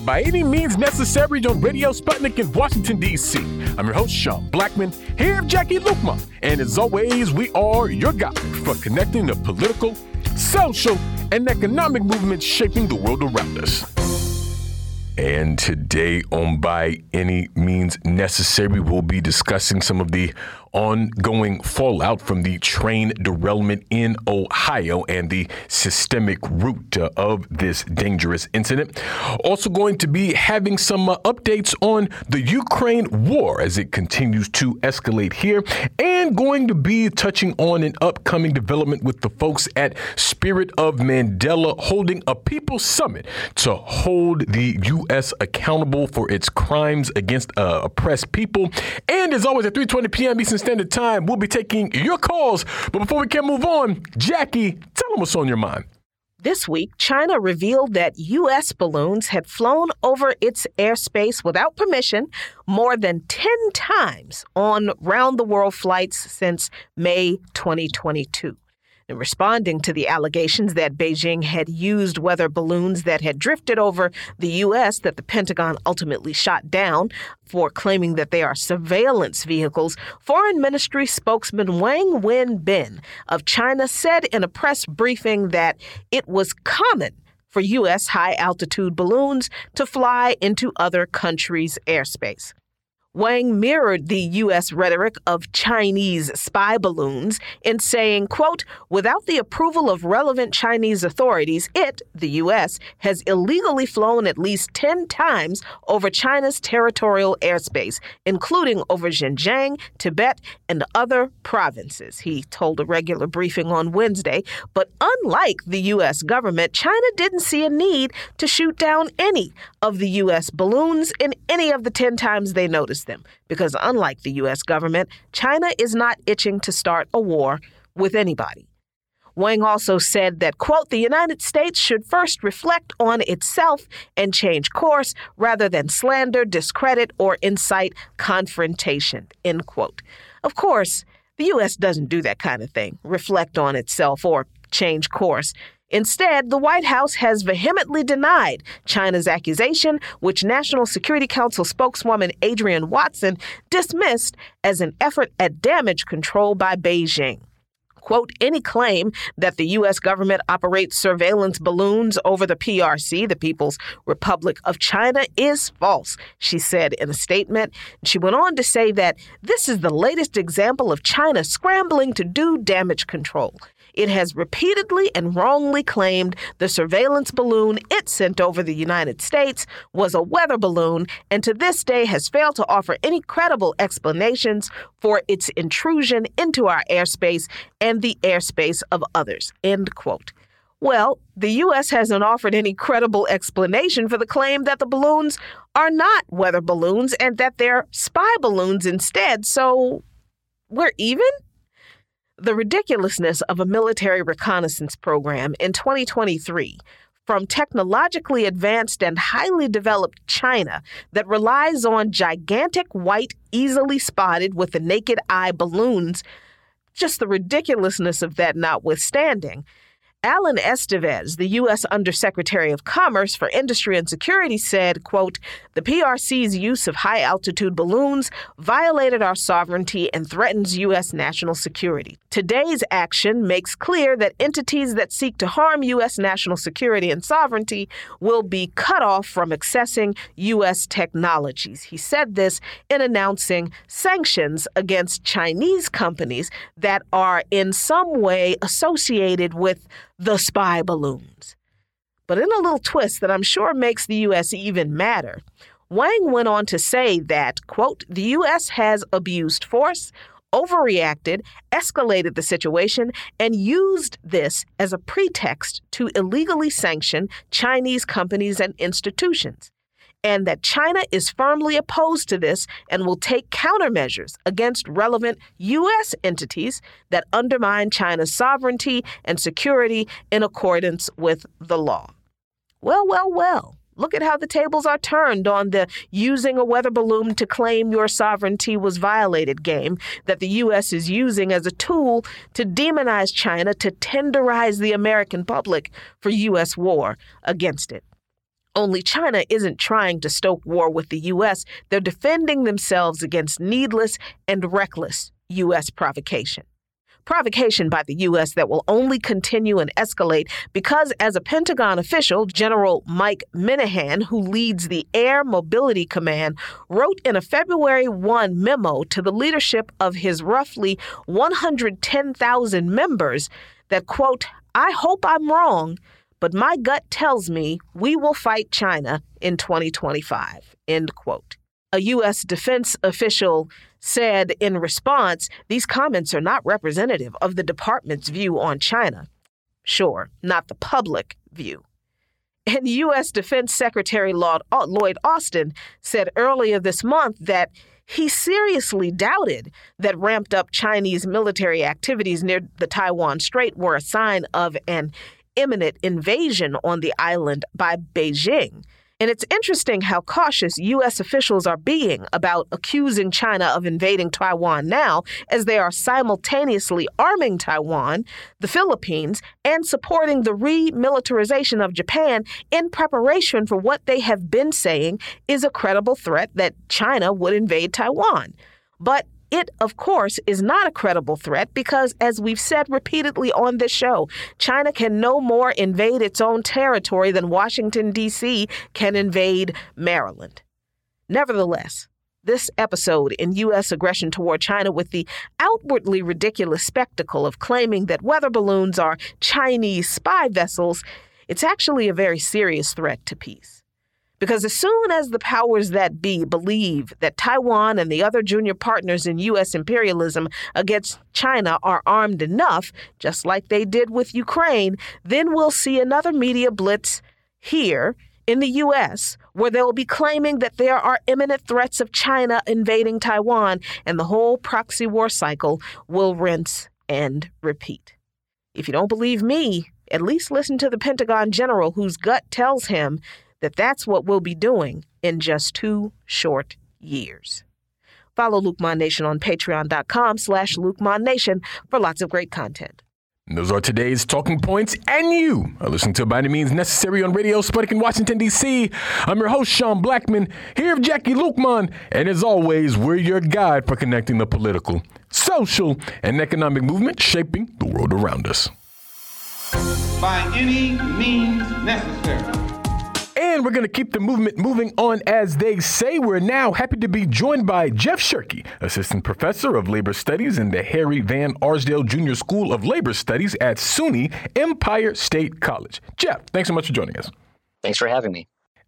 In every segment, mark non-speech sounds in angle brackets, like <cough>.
to By Any Means Necessary on Radio Sputnik in Washington, D.C. I'm your host, Sean Blackmon, here with Jacquie Luqman. And as always, we are your guide for connecting the political, social, and economic movements shaping the world around us. And today on By Any Means Necessary, we'll be discussing some of the ongoing fallout from the train derailment in Ohio and the systemic root of this dangerous incident. Also, going to be having some uh, updates on the Ukraine war as it continues to escalate here, and going to be touching on an upcoming development with the folks at Spirit of Mandela holding a People's Summit to hold the U.S. accountable for its crimes against uh, oppressed people. And as always, at 3:20 p.m. Eastern Standard Time, we'll be taking your calls. But before we can move on, Jacquie, tell them what's on your mind. This week, China revealed that U.S. balloons had flown over its airspace without permission more than 10 times on round the world flights since May 2022. In responding to the allegations that Beijing had used weather balloons that had drifted over the U.S. that the Pentagon ultimately shot down for claiming that they are surveillance vehicles, Foreign Ministry spokesman Wang Wenbin of China said in a press briefing that it was common for U.S. high altitude balloons to fly into other countries' airspace. Wang mirrored the U.S. rhetoric of Chinese spy balloons in saying, quote, without the approval of relevant Chinese authorities, it, the U.S., has illegally flown at least 10 times over China's territorial airspace, including over Xinjiang, Tibet, and other provinces, he told a regular briefing on Wednesday. But unlike the U.S. government, China didn't see a need to shoot down any of the U.S. balloons in any of the 10 times they noticed them because, unlike the U.S. government, China is not itching to start a war with anybody. Wang also said that, quote, the United States should first reflect on itself and change course rather than slander, discredit, or incite confrontation, end quote. Of course, the U.S. doesn't do that kind of thing, reflect on itself or change course. Instead, the White House has vehemently denied China's accusation, which National Security Council spokeswoman Adrienne Watson dismissed as an effort at damage control by Beijing. Quote, any claim that the U.S. government operates surveillance balloons over the PRC, the People's Republic of China, is false, she said in a statement. She went on to say that this is the latest example of China scrambling to do damage control. It has repeatedly and wrongly claimed the surveillance balloon it sent over the United States was a weather balloon and to this day has failed to offer any credible explanations for its intrusion into our airspace and the airspace of others. End quote. Well, the U.S. hasn't offered any credible explanation for the claim that the balloons are not weather balloons and that they're spy balloons instead, so we're even? The ridiculousness of a military reconnaissance program in 2023 from technologically advanced and highly developed China that relies on gigantic white, easily spotted with the naked eye balloons, just the ridiculousness of that notwithstanding, Alan Estevez, the U.S. Undersecretary of Commerce for Industry and Security, said, quote, the PRC's use of high-altitude balloons violated our sovereignty and threatens U.S. national security. Today's action makes clear that entities that seek to harm U.S. national security and sovereignty will be cut off from accessing U.S. technologies. He said this in announcing sanctions against Chinese companies that are in some way associated with the spy balloons. But in a little twist that I'm sure makes the U.S. even madder, Wang went on to say that, quote, the U.S. has abused force, overreacted, escalated the situation, and used this as a pretext to illegally sanction Chinese companies and institutions and that China is firmly opposed to this and will take countermeasures against relevant U.S. entities that undermine China's sovereignty and security in accordance with the law. Well, well, well. Look at how the tables are turned on the using a weather balloon to claim your sovereignty was violated game that the U.S. is using as a tool to demonize China to tenderize the American public for U.S. war against it. Only China isn't trying to stoke war with the U.S., they're defending themselves against needless and reckless U.S. provocation. Provocation by the U.S. that will only continue and escalate because, as a Pentagon official, General Mike Minihan, who leads the Air Mobility Command, wrote in a February 1 memo to the leadership of his roughly 110,000 members that, quote, I hope I'm wrong, but my gut tells me we will fight China in 2025, end quote. A U.S. defense official said in response, these comments are not representative of the department's view on China. Sure, not the public view. And U.S. Defense Secretary Lloyd Austin said earlier this month that he seriously doubted that ramped up Chinese military activities near the Taiwan Strait were a sign of an imminent invasion on the island by Beijing. And it's interesting how cautious U.S. officials are being about accusing China of invading Taiwan now, as they are simultaneously arming Taiwan, the Philippines, and supporting the remilitarization of Japan in preparation for what they have been saying is a credible threat that China would invade Taiwan. But it, of course, is not a credible threat because, as we've said repeatedly on this show, China can no more invade its own territory than Washington, D.C. can invade Maryland. Nevertheless, this episode in U.S. aggression toward China with the outwardly ridiculous spectacle of claiming that weather balloons are Chinese spy vessels, it's actually a very serious threat to peace. Because as soon as the powers that be believe that Taiwan and the other junior partners in U.S. imperialism against China are armed enough, just like they did with Ukraine, then we'll see another media blitz here in the U.S. where they'll be claiming that there are imminent threats of China invading Taiwan, and the whole proxy war cycle will rinse and repeat. If you don't believe me, at least listen to the Pentagon general whose gut tells him that that's what we'll be doing in just two short years. Follow Luqman Nation on patreon.com slash Nation for lots of great content. those are today's talking points, and you are listening to By Any Means Necessary on Radio Sputnik in Washington, D.C. I'm your host, Sean Blackmon, here with Jacquie Luqman, and as always, we're your guide for connecting the political, social, and economic movement shaping the world around us. By any means necessary. And we're going to keep the movement moving on as they say. We're now happy to be joined by Jeff Schuhrke, Assistant Professor of Labor Studies in the Harry Van Arsdale Jr. School of Labor Studies at SUNY Empire State College. Jeff, thanks so much for joining us. Thanks for having me.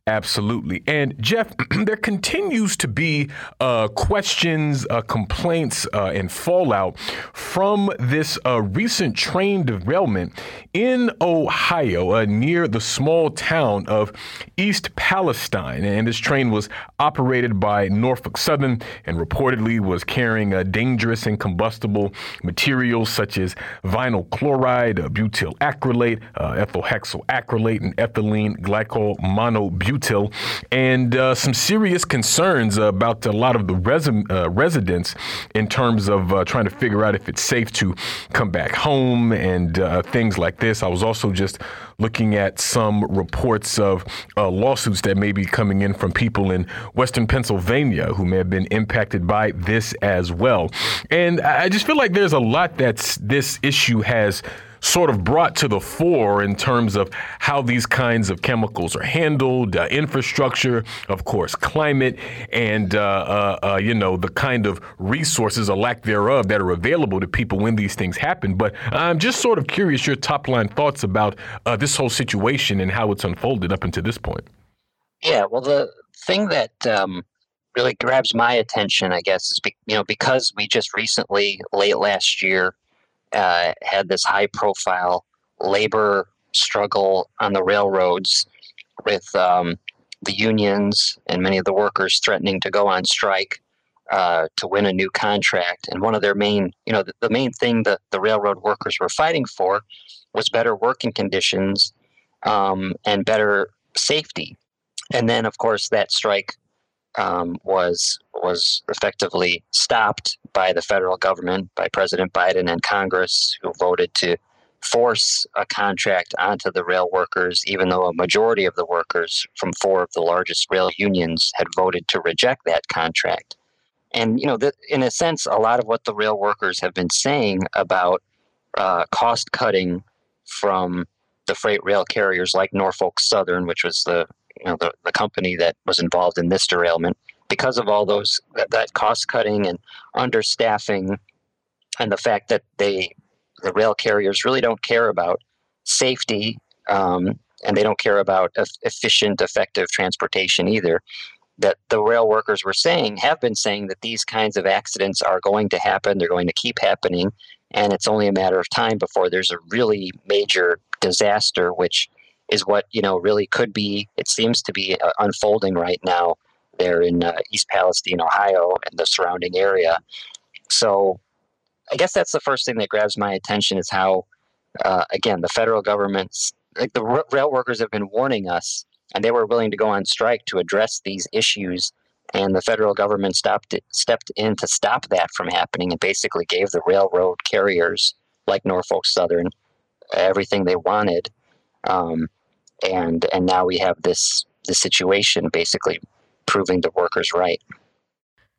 Absolutely. And Jeff, <clears throat> there continues to be uh, questions, uh, complaints, uh, and fallout from this uh, recent train derailment in Ohio uh, near the small town of East Palestine. And this train was operated by Norfolk Southern and reportedly was carrying uh, dangerous and combustible materials such as vinyl chloride, butyl acrylate, ethyl hexyl acrylate, and ethylene glycol monobutylate butyl, and uh, some serious concerns about a lot of the uh, residents in terms of uh, trying to figure out if it's safe to come back home and uh, things like this. I was also just looking at some reports of lawsuits that may be coming in from people in Western Pennsylvania who may have been impacted by this as well. And I just feel like there's a lot that this issue has sort of brought to the fore in terms of how these kinds of chemicals are handled, uh, infrastructure, of course, climate, and uh, uh, uh, you know the kind of resources or lack thereof that are available to people when these things happen. But I'm just sort of curious your top line thoughts about uh, this whole situation and how it's unfolded up until this point. Yeah, well, the thing that um, really grabs my attention, I guess, is be, you know because we just recently, late last year, uh, had this high profile labor struggle on the railroads with um, the unions and many of the workers threatening to go on strike uh, to win a new contract. And one of their main, you know, the, the main thing that the railroad workers were fighting for was better working conditions um, and better safety. And then, of course, that strike um, was was effectively stopped by the federal government, by President Biden and Congress, who voted to force a contract onto the rail workers, even though a majority of the workers from four of the largest rail unions had voted to reject that contract. And, you know, the, in a sense, a lot of what the rail workers have been saying about uh, cost cutting from the freight rail carriers like Norfolk Southern, which was the, you know, the, the company that was involved in this derailment, because of all those, that, that cost cutting and understaffing and the fact that they the rail carriers really don't care about safety um, and they don't care about efficient, effective transportation either. That the rail workers were saying, have been saying that these kinds of accidents are going to happen, they're going to keep happening, and it's only a matter of time before there's a really major disaster, which is what you know really could be. It seems to be uh, unfolding right now there in uh, East Palestine, Ohio, and the surrounding area. So I guess that's the first thing that grabs my attention is how, uh, again, the federal government's like the r- rail workers have been warning us, and they were willing to go on strike to address these issues. And the federal government stopped it, stepped in to stop that from happening, and basically gave the railroad carriers like Norfolk Southern everything they wanted. Um, and and now we have this this situation basically proving the workers right.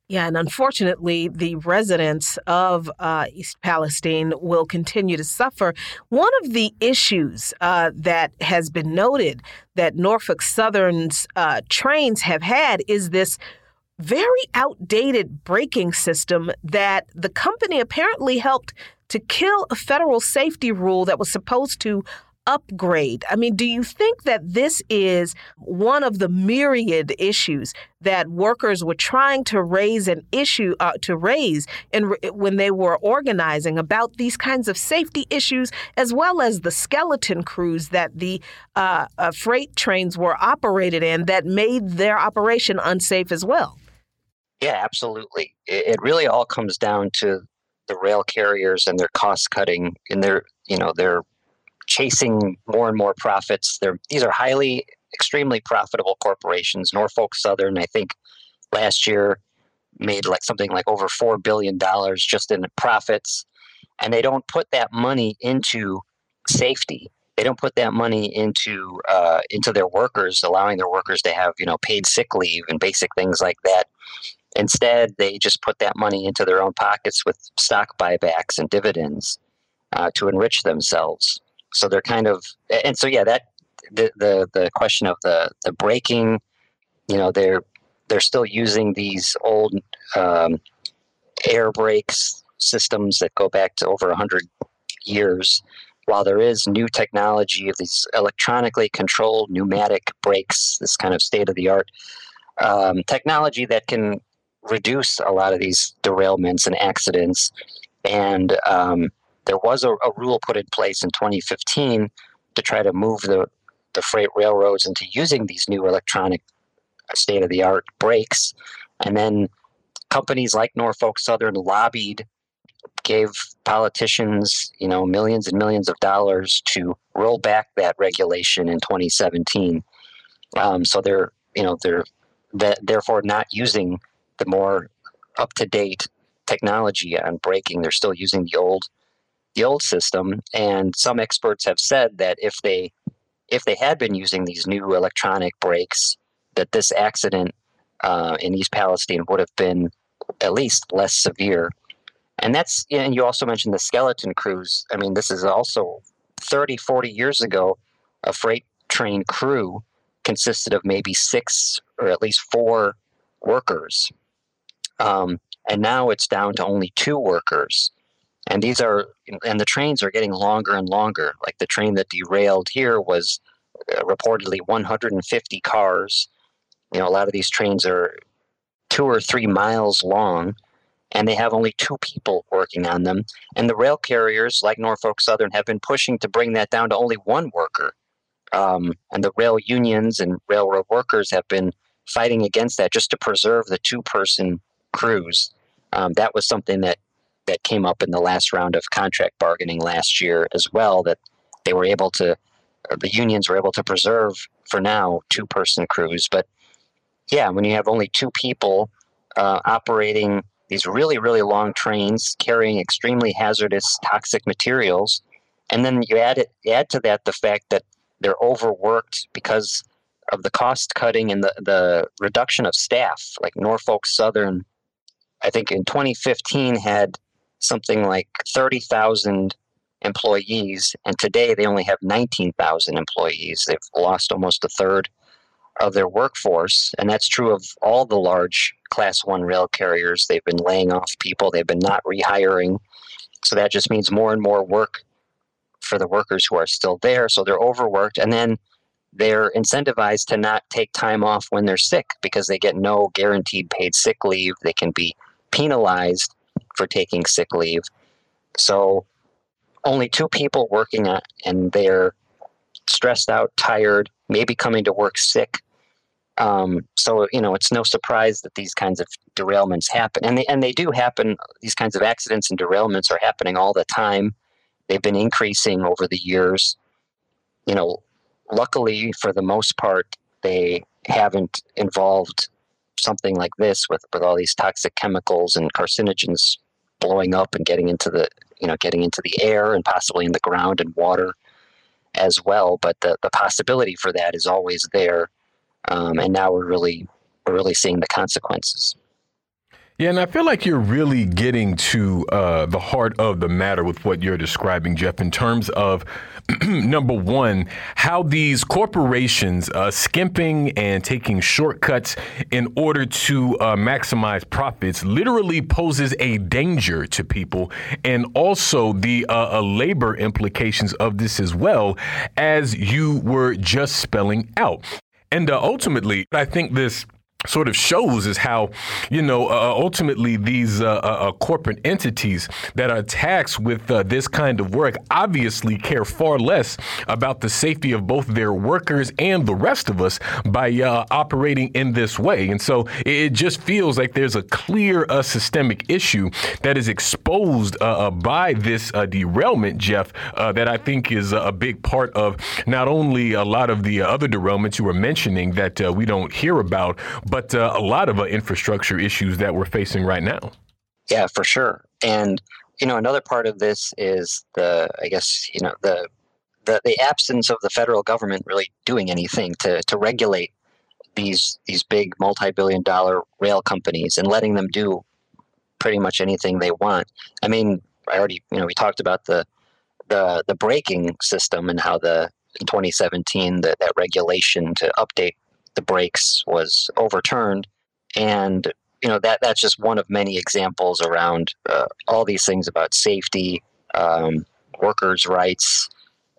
Yeah, and unfortunately, the residents of uh, East Palestine will continue to suffer. One of the issues uh, that has been noted that Norfolk Southern's uh, trains have had is this very outdated braking system that the company apparently helped to kill a federal safety rule that was supposed to upgrade. I mean, do you think that this is one of the myriad issues that workers were trying to raise an issue uh, to raise and when they were organizing about these kinds of safety issues, as well as the skeleton crews that the uh, uh, freight trains were operated in that made their operation unsafe as well? Yeah, absolutely. It really all comes down to the rail carriers and their cost cutting and their you know their chasing more and more profits. They're, these are highly, extremely profitable corporations. Norfolk Southern, I think, last year made like something like over $4 billion just in profits. And they don't put that money into safety. They don't put that money into uh, into their workers, allowing their workers to have you know paid sick leave and basic things like that. Instead, they just put that money into their own pockets with stock buybacks and dividends uh, to enrich themselves so they're kind of and so yeah that the the, the question of the the braking you know they're they're still using these old um, air brakes systems that go back to over 100 years. While there is new technology of these electronically controlled pneumatic brakes this kind of state of the art um, technology that can reduce a lot of these derailments and accidents. And um, there was a, a rule put in place in 2015 to try to move the, the freight railroads into using these new electronic state of the art brakes. And then companies like Norfolk Southern lobbied, gave politicians, you know, millions and millions of dollars to roll back that regulation in 2017. Um, so they're, you know, they're therefore not using the more up to date technology on braking. They're still using the old the old system. And some experts have said that if they if they had been using these new electronic brakes, that this accident uh, in East Palestine would have been at least less severe. And that's and you also mentioned the skeleton crews. I mean, this is also 30, 40 years ago, a freight train crew consisted of maybe six or at least four workers. Um, and now it's down to only two workers and these are and the trains are getting longer and longer. Like the train that derailed here was uh, reportedly 150 cars. You know a lot of these trains are two or three miles long and they have only two people working on them. And the rail carriers like norfolk southern have been pushing to bring that down to only one worker. Um, and the rail unions and railroad workers have been fighting against that just to preserve the two person crews. Um, that was something that that came up in the last round of contract bargaining last year as well that they were able to the unions were able to preserve for now two person crews but yeah when you have only two people uh, operating these really really long trains carrying extremely hazardous toxic materials And then you add it add to that the fact that they're overworked because of the cost cutting and the, the reduction of staff. Like Norfolk Southern, I think in 2015 had something like 30,000 employees, and today they only have 19,000 employees. They've lost almost a third of their workforce, and that's true of all the large Class 1 rail carriers. They've been laying off people, they've been not rehiring. So that just means more and more work for the workers who are still there. So they're overworked. And then they're incentivized to not take time off when they're sick because they get no guaranteed paid sick leave. They can be penalized for taking sick leave. So only two people working on, and they're stressed out, tired, maybe coming to work sick. Um, so you know, it's no surprise that these kinds of derailments happen, and they and they do happen. These kinds of accidents and derailments are happening all the time. They've been increasing over the years. You know, luckily for the most part, they haven't involved something like this with with all these toxic chemicals and carcinogens blowing up and getting into the you know getting into the air and possibly in the ground and water as well. But the, the possibility for that is always there, um, and now we're really we're really seeing the consequences. Yeah, and I feel like you're really getting to uh, the heart of the matter with what you're describing, Jeff, in terms of <clears throat> number one, how these corporations uh, skimping and taking shortcuts in order to uh, maximize profits literally poses a danger to people, and also the uh, uh, labor implications of this as well, as you were just spelling out. And uh, ultimately, I think this sort of shows is how you know uh, uh, ultimately these uh, uh, uh, corporate entities that are taxed with uh, this kind of work obviously care far less about the safety of both their workers and the rest of us by operating in this way. And so it just feels like there's a clear systemic issue that is exposed by this derailment Jeff that I think is a big part of not only a lot of the other derailments you were mentioning that we don't hear about but uh, a lot of uh, infrastructure issues that we're facing right now. Yeah, for sure. And you know, another part of this is the, I guess, you know, the the, the absence of the federal government really doing anything to, to regulate these these big multi-billion dollar rail companies and letting them do pretty much anything they want. I mean, I already you know we talked about the the the braking system and how the in 2017 that that regulation to update the brakes was overturned, and you know that that's just one of many examples around uh, all these things about safety, um, workers' rights.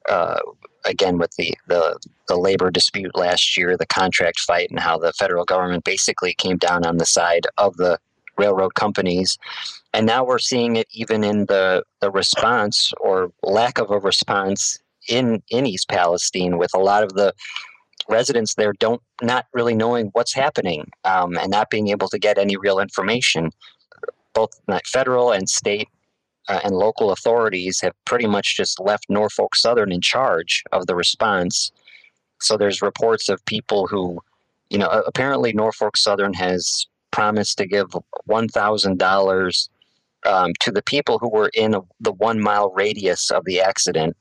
Uh, again, with the, the the labor dispute last year, the contract fight, and how the federal government basically came down on the side of the railroad companies. And now we're seeing it even in the, the response or lack of a response in, in East Palestine with a lot of the residents there don't not really knowing what's happening um, and not being able to get any real information. Both federal and state uh, and local authorities have pretty much just left Norfolk Southern in charge of the response. So there's reports of people who, you know, apparently Norfolk Southern has promised to give one thousand um, dollars to the people who were in the one mile radius of the accident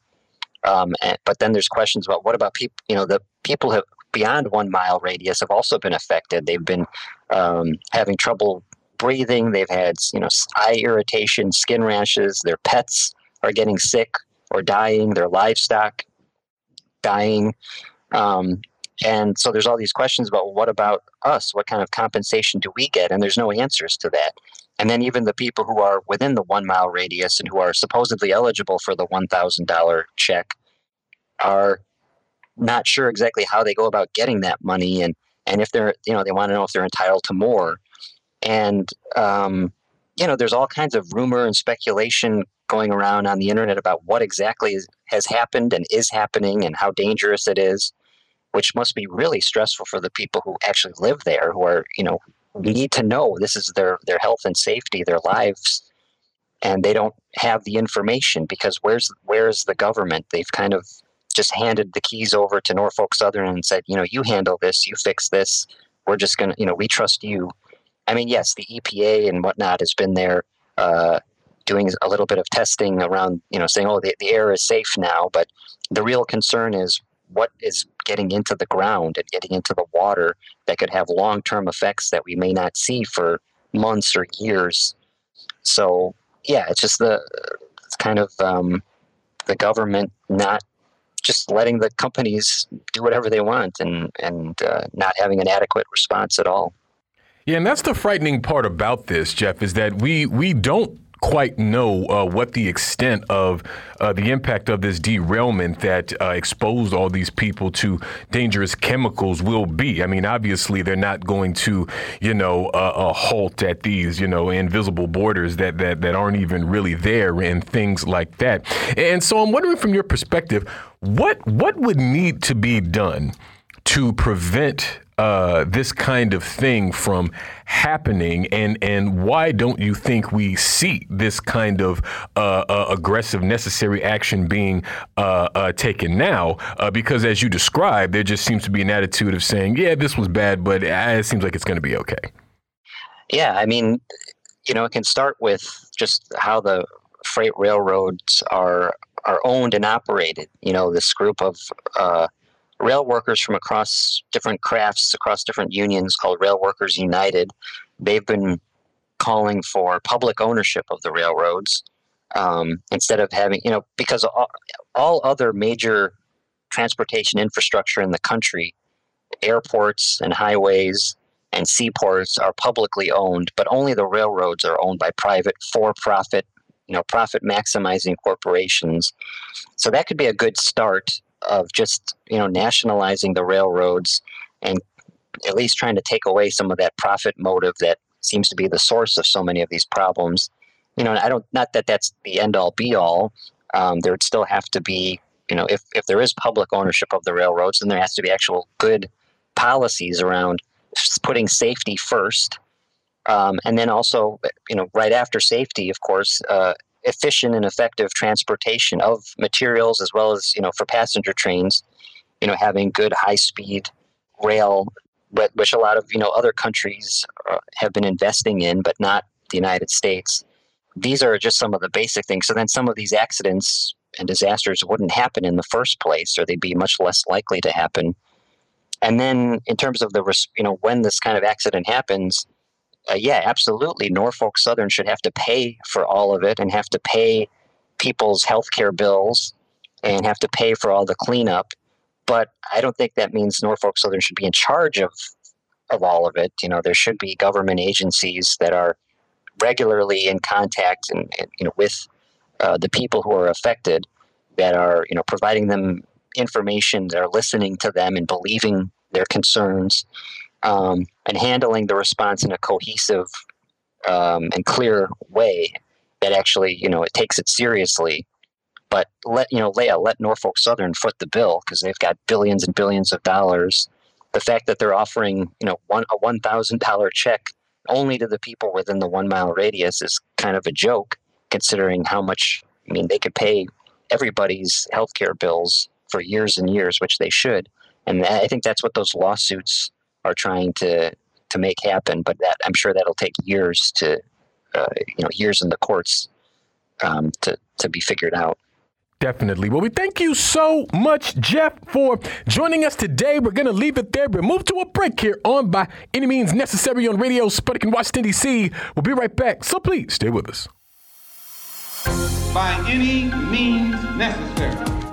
um, and, but then there's questions about what about people? You know, the people have beyond one mile radius have also been affected. They've been um, having trouble breathing. They've had you know eye irritation, skin rashes. Their pets are getting sick or dying. Their livestock dying. Um, and so there's all these questions about what about us? What kind of compensation do we get? And there's no answers to that. And then even the people who are within the one mile radius and who are supposedly eligible for the $1,000 check are not sure exactly how they go about getting that money and, and if they're, you know, they want to know if they're entitled to more. And, um, you know, there's all kinds of rumor and speculation going around on the internet about what exactly has happened and is happening and how dangerous it is, which must be really stressful for the people who actually live there, who are, you know, need to know this is their their health and safety, their lives, and they don't have the information because where's where's the government? They've kind of just handed the keys over to Norfolk Southern and said, you know, you handle this, you fix this. We're just gonna, you know, we trust you. I mean, yes, the EPA and whatnot has been there, uh, doing a little bit of testing around, you know, saying, oh, the, the air is safe now. But the real concern is what is getting into the ground and getting into the water that could have long term effects that we may not see for months or years. So, yeah, it's just the it's kind of um, the government not just letting the companies do whatever they want and and uh, not having an adequate response at all. Yeah, and that's the frightening part about this, Jeff, is that we we don't quite know uh, what the extent of uh, the impact of this derailment that uh, exposed all these people to dangerous chemicals will be. I mean, obviously, they're not going to, you know, uh, halt at these, you know, invisible borders that, that that aren't even really there and things like that. And so, I'm wondering, from your perspective, what what would need to be done to prevent uh, this kind of thing from happening, and and why don't you think we see this kind of uh, uh, aggressive, necessary action being uh, uh, taken now? Uh, because as you described, there just seems to be an attitude of saying, "Yeah, this was bad, but it seems like it's going to be okay." Yeah, I mean, you know, it can start with just how the freight railroads are are owned and operated. You know, this group of rail workers from across different crafts, across different unions called Rail Workers United, they've been calling for public ownership of the railroads um, instead of having, you know, because all, all other major transportation infrastructure in the country, airports and highways and seaports are publicly owned, but only the railroads are owned by private for-profit, you know, profit maximizing corporations. So that could be a good start of just you know nationalizing the railroads and at least trying to take away some of that profit motive that seems to be the source of so many of these problems. You know, I don't not that that's the end all be all. Um, there would still have to be, you know, if if there is public ownership of the railroads, then there has to be actual good policies around putting safety first, um, and then also, you know, right after safety, of course, uh, efficient and effective transportation of materials as well as you know for passenger trains you know having good high speed rail which a lot of you know other countries uh, have been investing in but not the united states. These are just some of the basic things. So then some of these accidents and disasters wouldn't happen in the first place or they'd be much less likely to happen. And then in terms of the you know when this kind of accident happens uh, yeah, absolutely. Norfolk Southern should have to pay for all of it and have to pay people's health care bills and have to pay for all the cleanup. But I don't think that means Norfolk Southern should be in charge of of all of it. You know, there should be government agencies that are regularly in contact and, and you know with uh, the people who are affected, that are you know providing them information, that are listening to them and believing their concerns um, and handling the response in a cohesive um, and clear way that actually, you know, it takes it seriously. But let you know, Leah, let Norfolk Southern foot the bill because they've got billions and billions of dollars. The fact that they're offering, you know, one a one thousand dollar check only to the people within the one mile radius is kind of a joke, considering how much. I mean, they could pay everybody's healthcare bills for years and years, which they should. And I think that's what those lawsuits are trying to to make happen. But that I'm sure that'll take years to uh, you know years in the courts um, to to be figured out. Definitely. Well, we thank you so much, Jeff, for joining us today. We're going to leave it there, but move to a break here on By Any Means Necessary on Radio Sputnik in Washington, D.C. We'll be right back, so please stay with us. By any means necessary.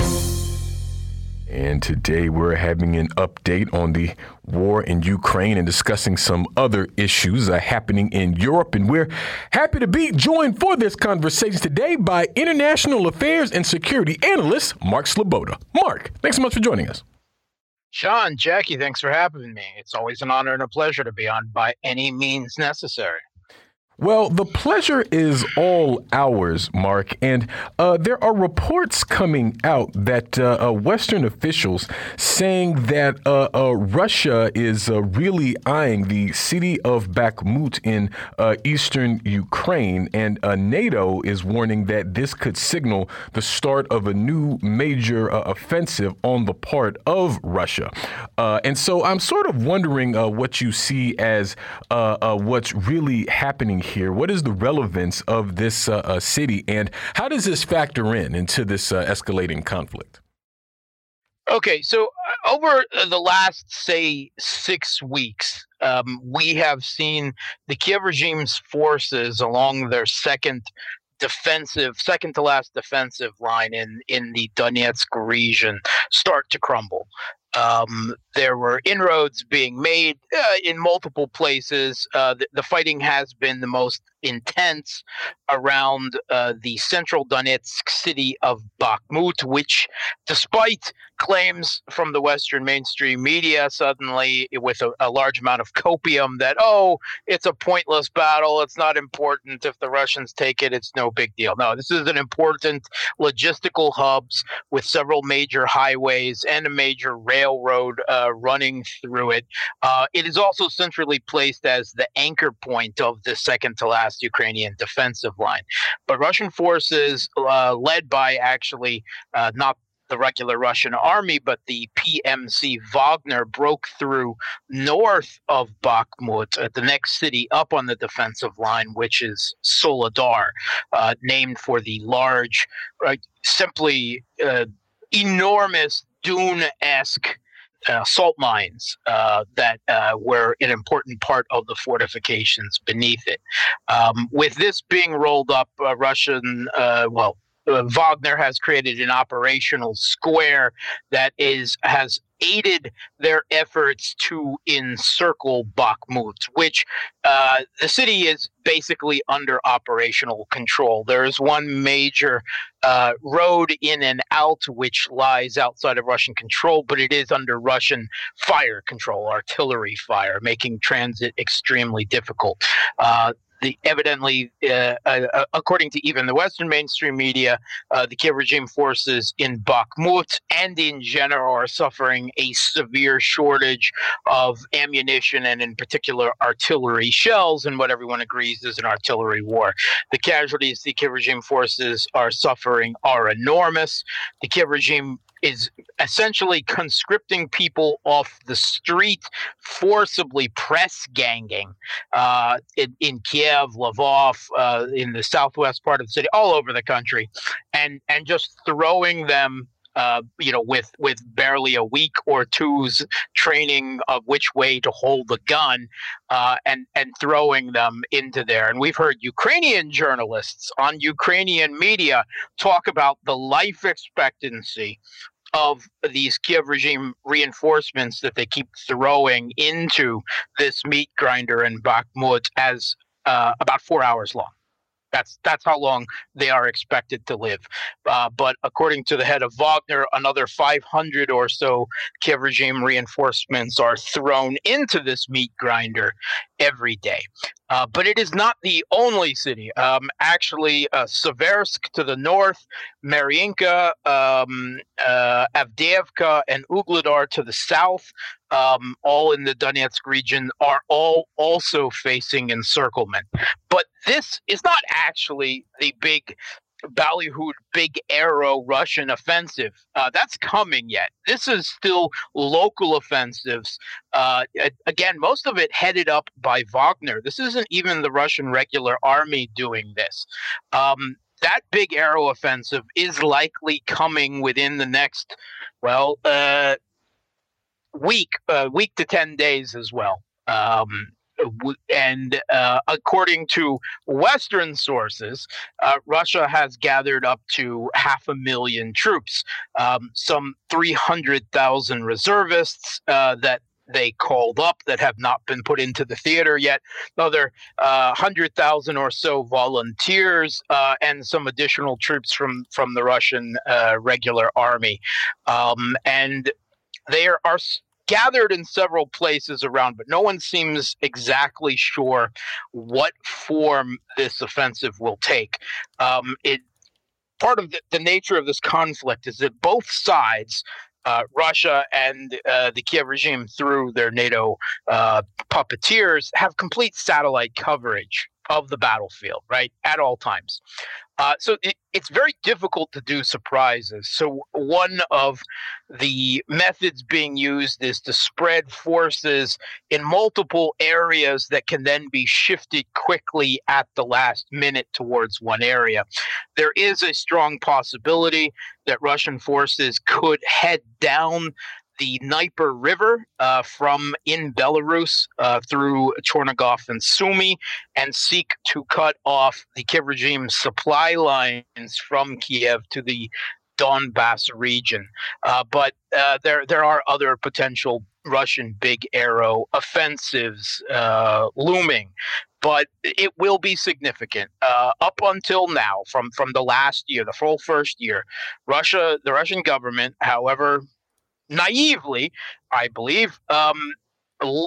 And today we're having an update on the war in Ukraine and discussing some other issues uh, happening in Europe. And we're happy to be joined for this conversation today by international affairs and security analyst Mark Sleboda. Mark, thanks so much for joining us. Sean, Jacquie, thanks for having me. It's always an honor and a pleasure to be on by any means necessary. Well, the pleasure is all ours, Mark. And uh, there are reports coming out that uh, uh, Western officials saying that uh, uh, Russia is uh, really eyeing the city of Bakhmut in eastern Ukraine. And NATO is warning that this could signal the start of a new major offensive on the part of Russia. and so I'm sort of wondering what you see as what's really happening here? What is the relevance of this uh, uh, city, and how does this factor in into this uh, escalating conflict? Okay, so uh, over the last, say, six weeks, um, we have seen the Kiev regime's forces along their second defensive, second to last defensive line in, in the Donetsk region start to crumble. Um, there were inroads being made uh, in multiple places. Uh, the, the, fighting has been the most intense around uh, the central Donetsk city of Bakhmut, which, despite claims from the Western mainstream media, suddenly with a, a large amount of copium that, oh, it's a pointless battle, it's not important. If the Russians take it, it's no big deal. No, this is an important logistical hubs with several major highways and a major railroad uh, running through it. Uh, it is also centrally placed as the anchor point of the second to last Ukrainian defensive line. But Russian forces, uh, led by actually uh, not the regular Russian army, but the PMC Wagner broke through north of Bakhmut, uh, the next city up on the defensive line, which is Soledar, uh, named for the large, simply uh, enormous dune esque uh, salt mines uh, that uh, were an important part of the fortifications beneath it. Um, with this being rolled up, uh, Russian, uh, well, uh, Wagner has created an operational square that is has aided their efforts to encircle Bakhmut, which uh, the city is basically under operational control. There is one major uh, road in and out which lies outside of Russian control, but it is under Russian fire control, artillery fire, making transit extremely difficult. Uh, the evidently, uh, uh, uh, according to even the Western mainstream media, uh, the Kiev regime forces in Bakhmut and in general are suffering a severe shortage of ammunition and, in particular, artillery shells, and what everyone agrees is an artillery war. The casualties the Kiev regime forces are suffering are enormous. The Kiev regime is essentially conscripting people off the street, forcibly press ganging uh, in, in, Kiev, Lvov, uh, in the southwest part of the city, all over the country, and and just throwing them. Uh, you know, with with barely a week or two's training of which way to hold the gun, uh, and and throwing them into there. And we've heard Ukrainian journalists on Ukrainian media talk about the life expectancy of these Kiev regime reinforcements that they keep throwing into this meat grinder in Bakhmut as uh, about four hours long. That's that's how long they are expected to live. Uh, but according to the head of Wagner, another 500 or so Kiev regime reinforcements are thrown into this meat grinder every day. Uh, but it is not the only city. Um, actually, uh, Seversk to the north, Mariinka, um, uh, and Ugledar to the south, um, all in the Donetsk region, are all also facing encirclement. But this is not actually the big ballyhooed big arrow Russian offensive. Uh, that's coming yet. This is still local offensives. Uh, again, most of it headed up by Wagner. This isn't even the Russian regular army doing this. Um, that big arrow offensive is likely coming within the next, well, uh, week, uh, week to 10 days as well. Um, and uh, according to Western sources, uh, Russia has gathered up to half a million troops, um, some 300,000 reservists uh, that they called up that have not been put into the theater yet, another uh, 100,000 or so volunteers, uh, and some additional troops from, from the Russian uh, regular army. Um, and there are gathered in several places around, but no one seems exactly sure what form this offensive will take. Um, it part of the, the nature of this conflict is that both sides uh, Russia and uh, the Kiev regime, through their NATO uh, puppeteers, have complete satellite coverage of the battlefield, right, at all times. Uh, so it, it's very difficult to do surprises. So one of the methods being used is to spread forces in multiple areas that can then be shifted quickly at the last minute towards one area. There is a strong possibility that Russian forces could head down the Dnieper River uh, from in Belarus uh, through Chernigov and Sumy and seek to cut off the Kiev regime's supply lines from Kiev to the Donbass region. Uh, but uh, there, there are other potential Russian big arrow offensives uh, looming but it will be significant. Uh, up until now, from from the last year, the full first year, Russia, the Russian government, however naively, I believe, um,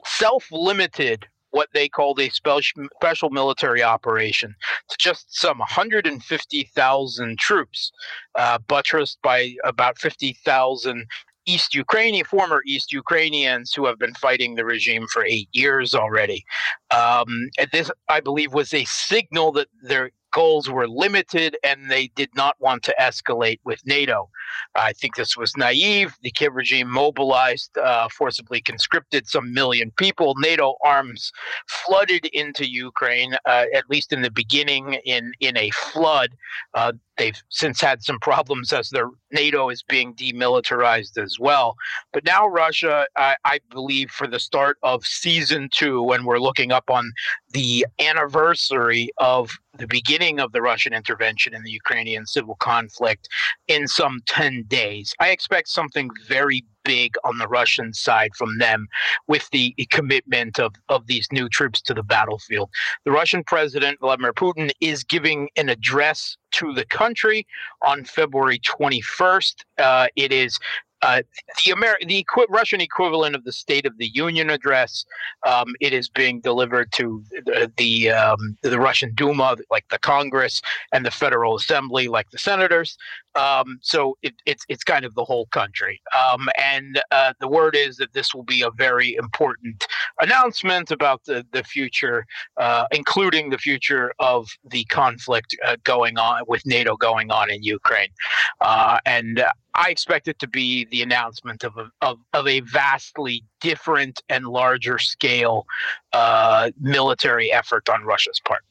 self limited what they called a special, military operation to just some 150,000 troops, uh, buttressed by about 50,000 East Ukrainian, former East Ukrainians who have been fighting the regime for eight years already. Um, and this, I believe, was a signal that their goals were limited and they did not want to escalate with NATO. I think this was naive. The Kiev regime mobilized, uh, forcibly conscripted some million people. NATO arms flooded into Ukraine, uh, at least in the beginning, in, in a flood. Uh, they've since had some problems as their NATO is being demilitarized as well. But now Russia, I, I believe, for the start of season two, when we're looking up on the anniversary of the beginning of the Russian intervention in the Ukrainian civil conflict in some 10 days. I expect something very big on the Russian side from them with the commitment of, of these new troops to the battlefield. The Russian president, Vladimir Putin, is giving an address to the country on February 21st. Uh, it is uh, the Amer- the equi- Russian equivalent of the State of the Union address. Um, it is being delivered to the the, um, the, Russian Duma, like the Congress, and the Federal Assembly, like the senators. Um, so it, it's it's kind of the whole country. Um, and uh, the word is that this will be a very important announcement about the the future, uh, including the future of the conflict uh, going on with NATO going on in Ukraine. Uh, and I expect it to be the announcement of a, of, of a vastly different and larger scale uh, military effort on Russia's part.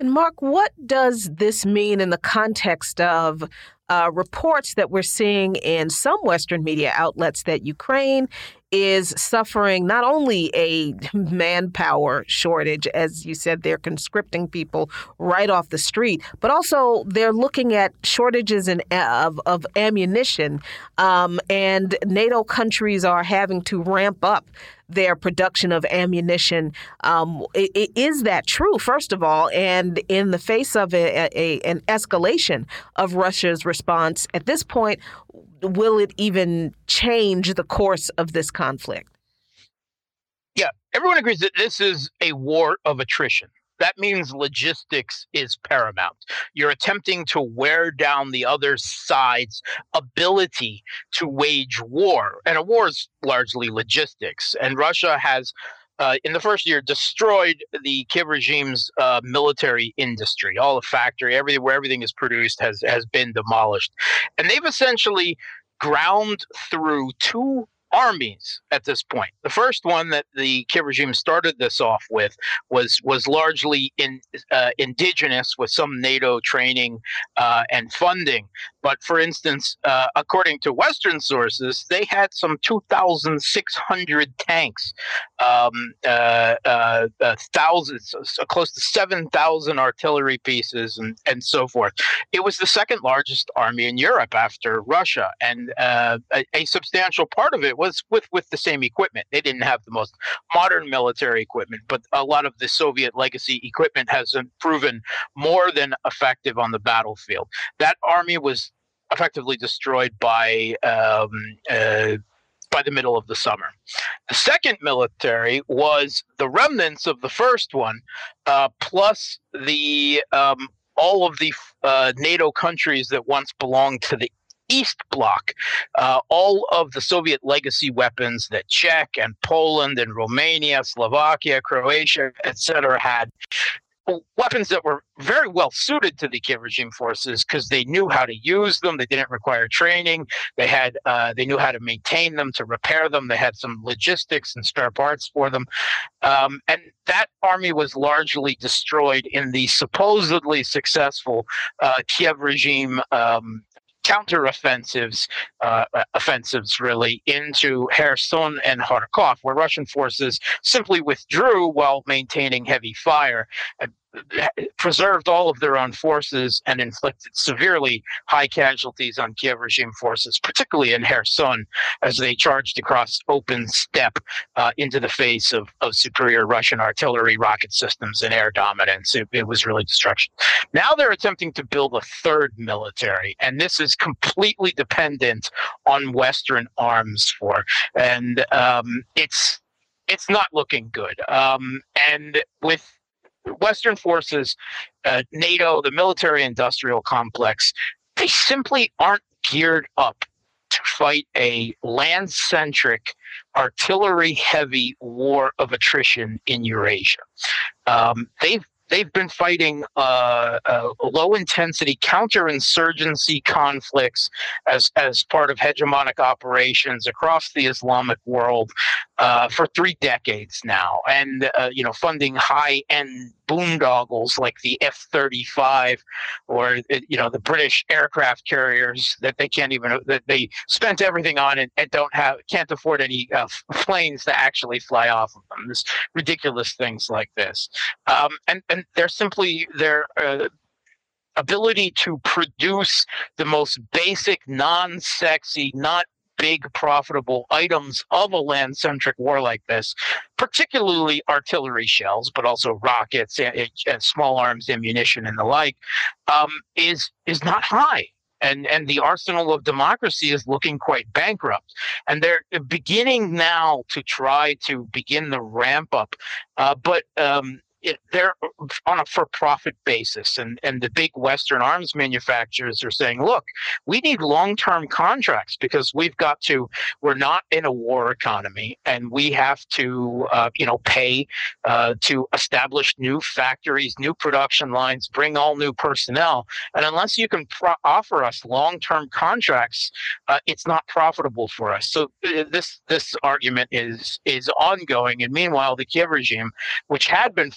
And Mark, what does this mean in the context of uh, reports that we're seeing in some Western media outlets that Ukraine is suffering not only a <laughs> manpower shortage, as you said, they're conscripting people right off the street, but also they're looking at shortages in, of, of ammunition. Um, and NATO countries are having to ramp up their production of ammunition. Um, is that true, first of all? And in the face of a, a, an escalation of Russia's response, at this point, will it even change the course of this conflict? Yeah, everyone agrees that this is a war of attrition. That means logistics is paramount. You're attempting to wear down the other side's ability to wage war. And a war is largely logistics. And Russia has uh, in the first year destroyed the Kiev regime's uh, military industry. All the factory, everything where everything is produced has has been demolished, and they've essentially ground through two armies at this point. The first one that the Kiev regime started this off with was was largely in, uh, indigenous, with some NATO training uh, and funding. But for instance, uh, according to Western sources, they had some 2,600 tanks, um, uh, uh, uh, thousands, close to 7,000 artillery pieces, and, and so forth. It was the second largest army in Europe after Russia, and a, a, substantial part of it was with, with the same equipment. They didn't have the most modern military equipment, but a lot of the Soviet legacy equipment has proven more than effective on the battlefield. That army was effectively destroyed by um, uh, by the middle of the summer. The second military was the remnants of the first one, uh, plus the um, all of the uh, NATO countries that once belonged to the East Bloc, uh, all of the Soviet legacy weapons that Czech and Poland and Romania, Slovakia, Croatia, etc., had weapons that were very well suited to the Kiev regime forces because they knew how to use them. They didn't require training. They had uh, they knew how to maintain them, to repair them. They had some logistics and spare parts for them, um, and that army was largely destroyed in the supposedly successful uh, Kiev regime um, counteroffensives, uh, offensives really, into Kherson and Kharkov, where Russian forces simply withdrew while maintaining heavy fire preserved all of their own forces and inflicted severely high casualties on Kiev regime forces, particularly in Kherson, as they charged across open steppe uh, into the face of, of superior Russian artillery, rocket systems, and air dominance. It, it was really destruction. Now they're attempting to build a third military, and this is completely dependent on Western arms for, and um, it's it's not looking good. Um, and with Western forces, uh, NATO, the military industrial complex, they simply aren't geared up to fight a land centric, artillery heavy war of attrition in Eurasia. Um, they've they've been fighting uh, uh, low intensity counterinsurgency conflicts as, as part of hegemonic operations across the Islamic world uh, for three decades now, and uh, you know funding high end boondoggles like the F-35 or uh, you know the British aircraft carriers that they can't even that they spent everything on and, and don't have can't afford any uh, planes to actually fly off of them. This ridiculous things like this, um, and and they're simply their uh, ability to produce the most basic, non-sexy, not big profitable items of a land centric war like this, particularly artillery shells, but also rockets and, and small arms ammunition and the like, um, is is not high. And, and the arsenal of democracy is looking quite bankrupt. And they're beginning now to try to begin the ramp up. Uh, but um, it, they're on a for-profit basis, and and the big Western arms manufacturers are saying, look, we need long-term contracts because we've got to. We're not in a war economy, and we have to, uh, you know, pay uh, to establish new factories, new production lines, bring all new personnel, and unless you can pro- offer us long-term contracts, uh, it's not profitable for us. So uh, this this argument is is ongoing, and meanwhile, the Kiev regime, which had been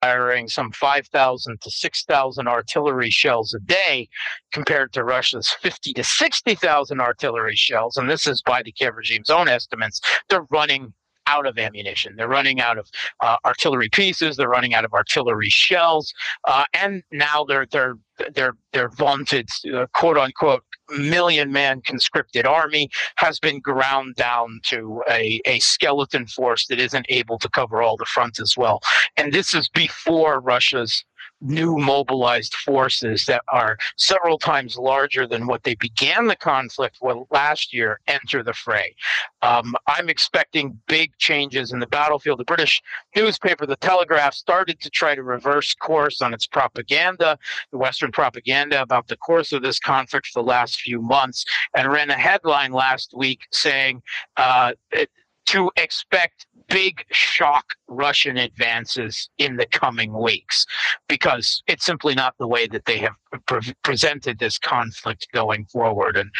firing some 5,000 to 6,000 artillery shells a day compared to Russia's 50 to 60,000 artillery shells. And this is by the Kiev regime's own estimates. They're running out of ammunition. They're running out of uh, artillery pieces. They're running out of artillery shells, uh, and now they're they're their their vaunted uh, quote unquote million man conscripted army has been ground down to a, a skeleton force that isn't able to cover all the front as well. And this is before Russia's new mobilized forces that are several times larger than what they began the conflict with last year enter the fray. Um, I'm expecting big changes in the battlefield. The British newspaper, The Telegraph, started to try to reverse course on its propaganda, the Western propaganda about the course of this conflict for the last few months, and ran a headline last week saying uh, it, to expect big shock Russian advances in the coming weeks because it's simply not the way that they have pre- presented this conflict going forward. And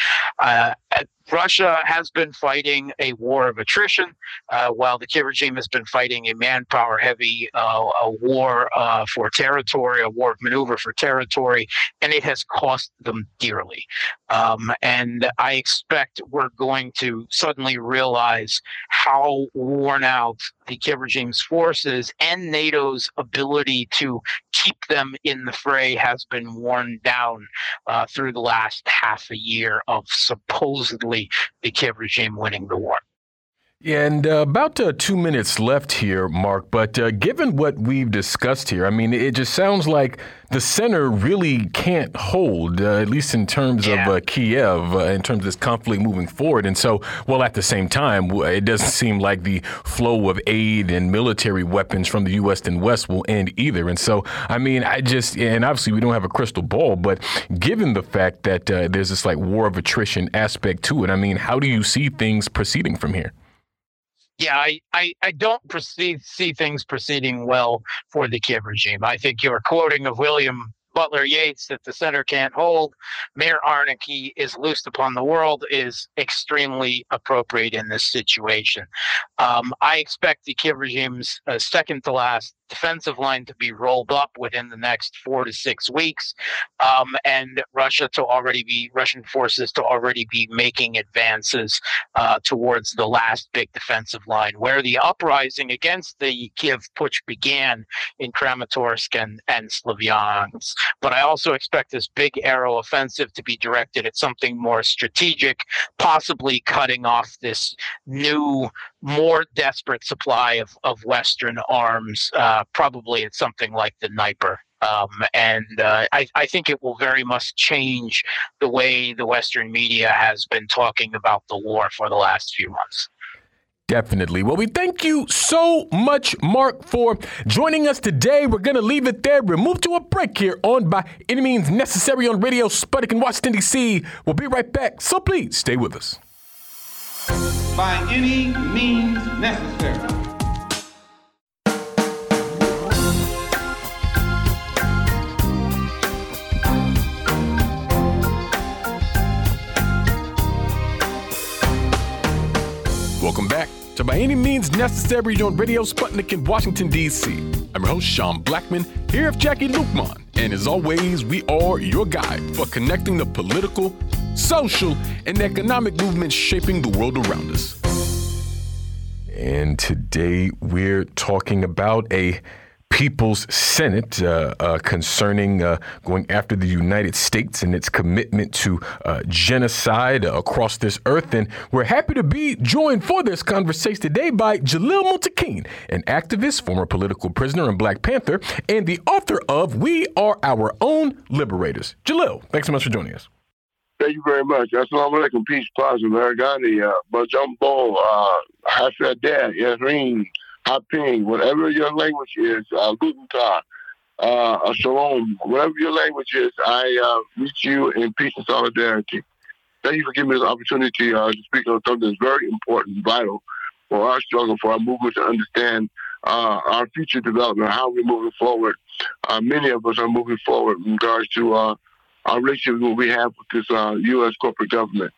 uh, Russia has been fighting a war of attrition, uh, while the Kiev regime has been fighting a manpower heavy uh, a war uh, for territory, a war of maneuver for territory, and it has cost them dearly. Um, and I expect we're going to suddenly realize how worn out the Kiev regime's forces and NATO's ability to keep them in the fray has been worn down uh, through the last half a year of supposedly the Kiev regime winning the war. And uh, about uh, two minutes left here, Mark. But uh, given what we've discussed here, I mean, it just sounds like the center really can't hold, uh, at least in terms yeah. of uh, Kiev, uh, in terms of this conflict moving forward. And so, well, at the same time, it doesn't seem like the flow of aid and military weapons from the U.S. and West will end either. And so, I mean, I just, and obviously we don't have a crystal ball, but given the fact that there's this like war of attrition aspect to it, I mean, how do you see things proceeding from here? Yeah, I, I, I don't perceive, see things proceeding well for the Kiev regime. I think your quoting of William Butler Yeats that the center can't hold, Mayor Anarchy is loosed upon the world is extremely appropriate in this situation. Um, I expect the Kiev regime's uh, second to last defensive line to be rolled up within the next four to six weeks, um, and Russia to already be Russian forces to already be making advances uh, towards the last big defensive line, where the uprising against the Kiev Putsch began in Kramatorsk and and Slavyansk. But I also expect this big arrow offensive to be directed at something more strategic, possibly cutting off this new more desperate supply of, of Western arms. Uh, probably it's something like the Dnieper. Um, and uh, I, I, think it will very much change the way the Western media has been talking about the war for the last few months. Definitely. Well, we thank you so much, Mark, for joining us today. We're going to leave it there. We'll move to a break here on By Any Means Necessary on Radio Sputnik in Washington, D.C. We'll be right back, so please stay with us by any means necessary. Welcome back to By Any Means Necessary on Radio Sputnik in Washington, D.C. I'm your host, Sean Blackmon, here with Jacquie Luqman. And as always, we are your guide for connecting the political, social, and economic movements shaping the world around us. And today we're talking about a People's Senate uh, uh, concerning uh, going after the United States and its commitment to uh, genocide across this earth. And we're happy to be joined for this conversation today by Jalil Muntaqim, an activist, former political prisoner, and Black Panther, and the author of We Are Our Own Liberators. Jalil, thanks so much for joining us. Thank you very much. Assalamu alaikum. Peace, plaza, Maragani, Bajumbo, uh, Hasadah, Haping, whatever your language is, uh, Guten Tag, uh, Shalom, whatever your language is, I uh, reach you in peace and solidarity. Thank you for giving me this opportunity uh, to speak on something that's very important, vital for our struggle, for our movement to understand uh, our future development, how we're moving forward. Uh, many of us are moving forward in regards to uh, our relationship we have with this uh, U.S. corporate government.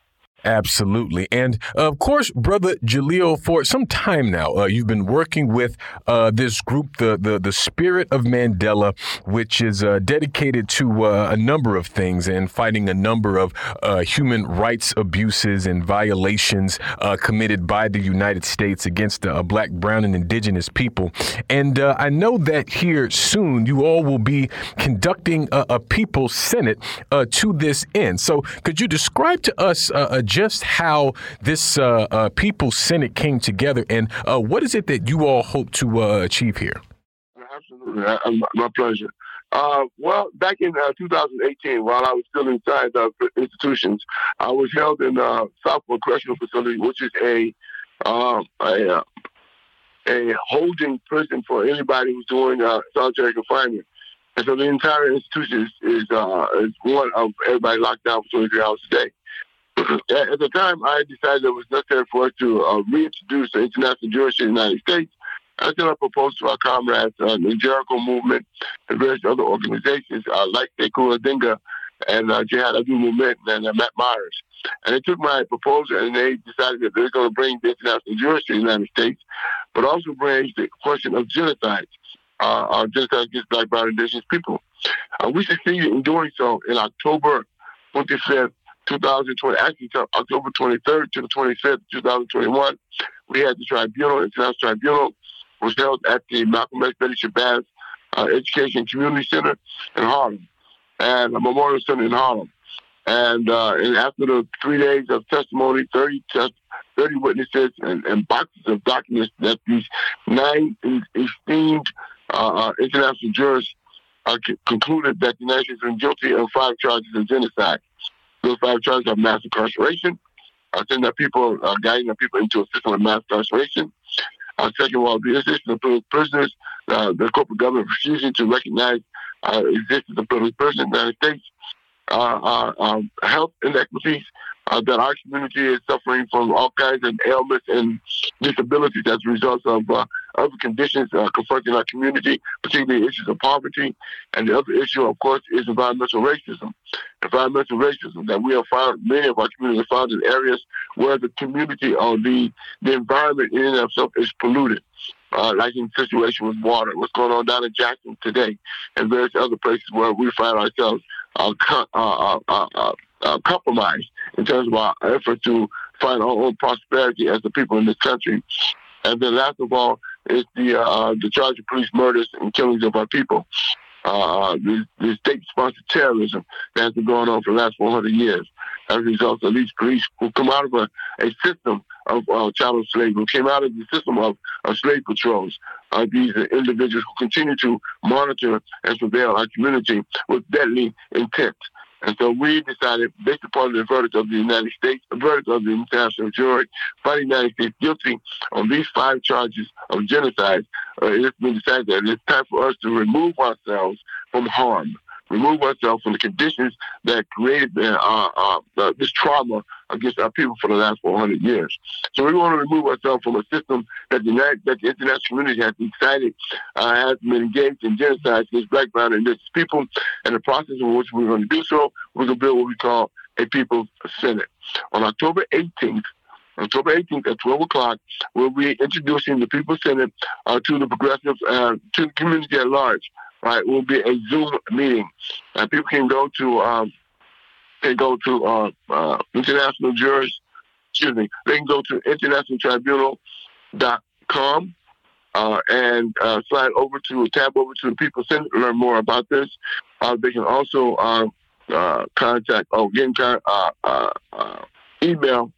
Absolutely. And of course, Brother Jalil, for some time now, uh, you've been working with uh, this group, the, the, the Spirit of Mandela, which is uh, dedicated to uh, a number of things and fighting a number of uh, human rights abuses and violations uh, committed by the United States against black, brown, and indigenous people. And I know that here soon you all will be conducting a, a People's Senate to this end. So could you describe to us just how this uh, uh, People's Senate came together, and uh, what is it that you all hope to uh, achieve here? Absolutely, my pleasure. Uh, well, back in uh, 2018, while I was still inside the institutions, I was held in uh, Southport Correctional Facility, which is a um, a, a holding prison for anybody who's doing solitary confinement. And so the entire institution is, is, is one of everybody locked down for 23 hours a day. At the time, I decided it was necessary for us to uh, reintroduce the international Jewish in the United States. I sent a proposal to our comrades uh, the Jericho Movement and various other organizations uh, like Sekou Odinga and uh, Jihad Abdulmumit and uh, Matt Myers. And they took my proposal and they decided that they're going to bring the international Jewish to the United States, but also bring the question of genocide, uh, uh, genocide against black, brown, indigenous people. Uh, we succeeded in doing so in October 25th, 2020, actually October 23rd to the 25th, 2021, we had the tribunal, international tribunal, was held at the Malcolm X Betty Shabazz uh, Education Community Center in Harlem, and a memorial center in Harlem. And, uh, and after the three days of testimony, 30, test, 30 witnesses and, and boxes of documents that these nine esteemed uh, uh, international jurors uh, concluded that the United States was guilty of five charges of genocide. Those five charges are mass incarceration, uh, sending our people, uh, guiding our people into a system of mass incarceration. Uh, second of all, the existence of political prisoners, uh, the corporate government refusing to recognize uh, existence of political prisoners in the United States, uh, uh, um, health inequities, uh, that our community is suffering from all kinds of ailments and disabilities as a result of other conditions uh, confronting our community, particularly issues of poverty. And the other issue, of course, is environmental racism. Environmental racism that we have found, many of our communities found in areas where the community or the, the environment in and of itself is polluted. Uh, like in the situation with water, what's going on down in Jackson today, and various other places where we find ourselves uh, uh, uh, uh uh, compromised in terms of our effort to find our own prosperity as the people in this country. And then last of all is the uh, the charge of police murders and killings of our people. Uh, the, the state-sponsored terrorism that has been going on for the last 400 years as a result of these police who come out of a, a system of uh, chattel slavery, who came out of the system of, of slave patrols. Uh, these are individuals who continue to monitor and surveil our community with deadly intent. And so we decided, based upon the verdict of the United States, the verdict of the international jury, finding the United States guilty on these five charges of genocide, uh, it's been decided that it's time for us to remove ourselves from harm remove ourselves from the conditions that created uh, uh, uh, this trauma against our people for the last 400 years. So we want to remove ourselves from a system that the, that the international community has decided uh, has been engaged in genocide against black, brown, and indigenous people. And the process in which we're going to do so, we're going to build what we call a People's Senate. On October 18th, October 18th at 12 o'clock, we'll be introducing the People's Senate uh, to the progressives, uh, to the community at large right, will be a Zoom meeting. And people can go to um, can go to uh, uh, international jurors. Excuse me. They can go to internationaltribunal.com uh, and uh, slide over to tab over to the People Center to learn more about this. Uh, they can also uh, uh, contact oh get in uh, uh, uh, email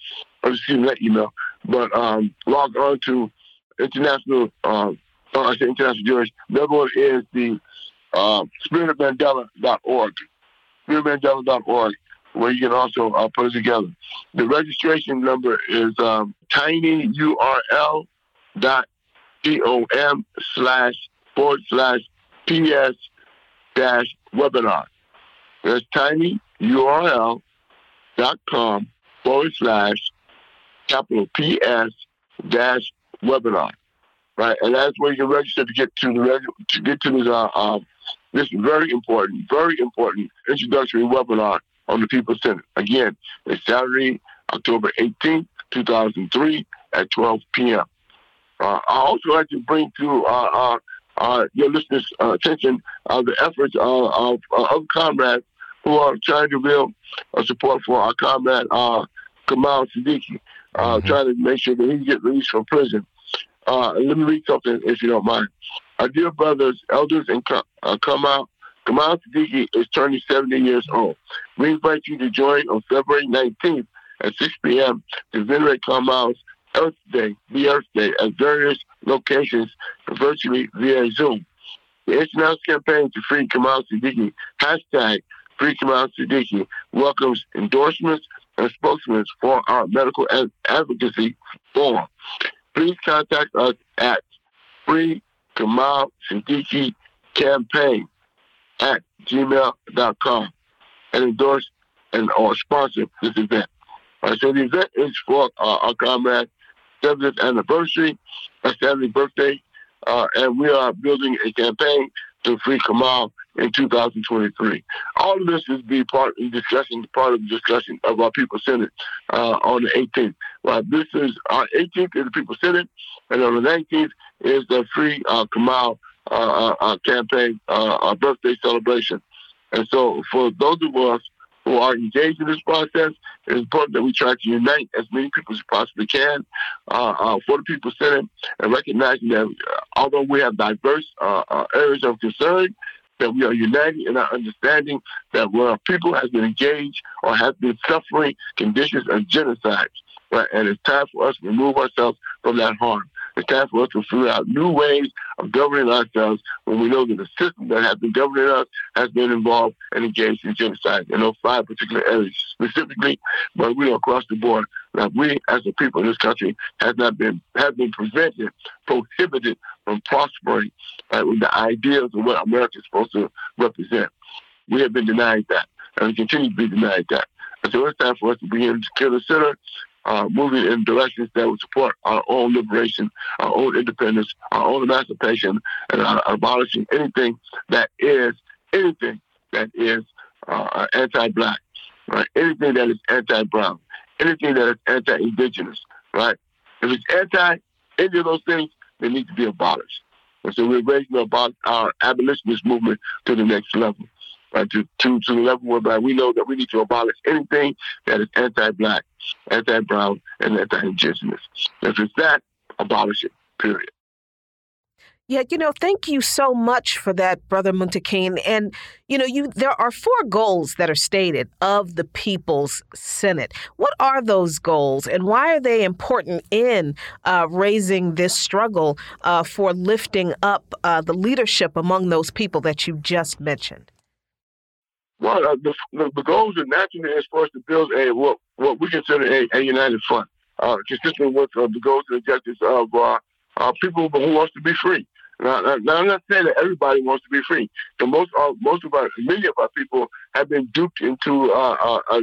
or excuse me, not email, but um, log on to international. Uh, oh, I international jurors. The other one is the uh, spiritofmandela.org. Spiritofmandela.org, where you can also uh, put it together. The registration number is um, tinyurl.com slash forward slash ps dash webinar. That's tinyurl.com forward slash capital PS dash webinar. Right, and that's where you can register to get to the to get to this uh, um, this very important, very important introductory webinar on the People's Senate. Again, it's Saturday, October 18th, 2003 at 12 p.m. Uh, I also like to bring to uh, uh, uh your listeners' uh, attention uh, the efforts of, of comrades who are trying to build support for our comrade Kamau Sadiki, mm-hmm. trying to make sure that he gets released from prison. Let me read something, if you don't mind. Our dear brothers, elders, and uh, come out. Kamau Sadiki is turning 70 years old. We invite you to join on February 19th at 6 p.m. to venerate Kamau's Earth Day, the Earth Day, at various locations virtually via Zoom. The international campaign to free Kamau Sadiki, hashtag Free Kamau Sadiki, welcomes endorsements and spokesmen for our medical advocacy forum. Please contact us at free Kamau Sadiki campaign at gmail.com and endorse and or sponsor this event. Right, so the event is for uh, our comrade 70th anniversary, a 70th birthday, uh, and we are building a campaign to free Kamau in 2023. All of this is be part of the discussion, part of the discussion of our People's Senate uh, on the 18th. Right, this is our 18th is the People Senate, and on the 19th is the free uh, Kamau uh, uh, uh campaign, uh, birthday celebration. And so, for those of us who are engaged in this process, it's important that we try to unite as many people as we possibly can uh, for the People Senate and recognizing that although we have diverse areas of concern, that we are united in our understanding that where our people has been engaged or has been suffering conditions of genocide, right? And it's time for us to remove ourselves from that harm. It's time for us to figure out new ways of governing ourselves when we know that the system that has been governing us has been involved and engaged in genocide in those five particular areas specifically, but we know across the board that we as a people in this country has not been have been prevented, prohibited from prospering uh, with the ideals of what America is supposed to represent. We have been denied that, and we continue to be denied that. And so it's time for us to begin to consider uh, moving in directions that would support our own liberation, our own independence, our own emancipation, and uh, abolishing anything that is anything that is uh, anti-black, right? Anything that is anti-brown, anything that is anti-indigenous, right? If it's anti any of those things, they need to be abolished. And so we're raising about our abolitionist movement to the next level uh, to, to, to the level whereby we know that we need to abolish anything that is anti-black, anti-brown, and anti-indigenous. If it's that, abolish it, period. Yeah, you know, thank you so much for that, Brother Muntaqim. And, you know, you there are four goals that are stated of the People's Senate. What are those goals and why are they important in uh, raising this struggle uh, for lifting up uh, the leadership among those people that you just mentioned? Well, uh, the, the, the goals are naturally is for us to build a what what we consider a, a united front, uh, consistent with uh, the goals and objectives of uh, uh, people who wants to be free. Now, now, I'm not saying that everybody wants to be free. So most uh, most of our many of our people have been duped into uh, a,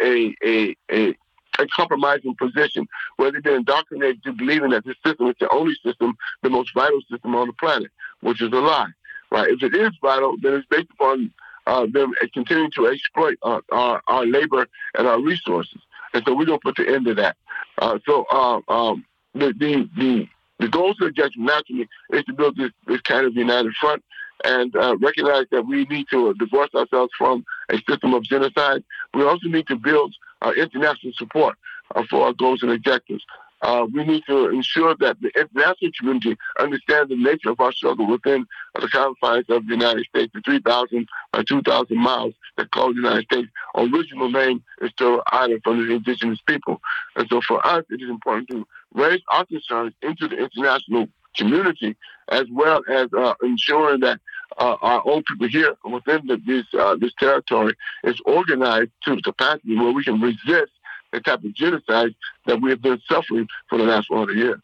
a a a compromising position where they've been indoctrinated to believing that this system is the only system, the most vital system on the planet, which is a lie. Right? If it is vital, then it's based upon uh, them continuing to exploit uh, our, our labor and our resources. And so we're going to put the end to that. Uh, so uh, um, the, the, the, the goals of the judgment naturally is to build this, this kind of united front and uh, recognize that we need to divorce ourselves from a system of genocide. We also need to build uh, international support uh, for our goals and objectives. Uh, we need to ensure that the international community understands the nature of our struggle within the confines of the United States. The 3,000 or 2,000 miles that call the United States original name is still island from the indigenous people. And so for us, it is important to raise our concerns into the international community as well as uh, ensuring that uh, our own people here within the, this, uh, this territory is organized to the capacity where we can resist the type of genocide that we have been suffering for the last 100 years.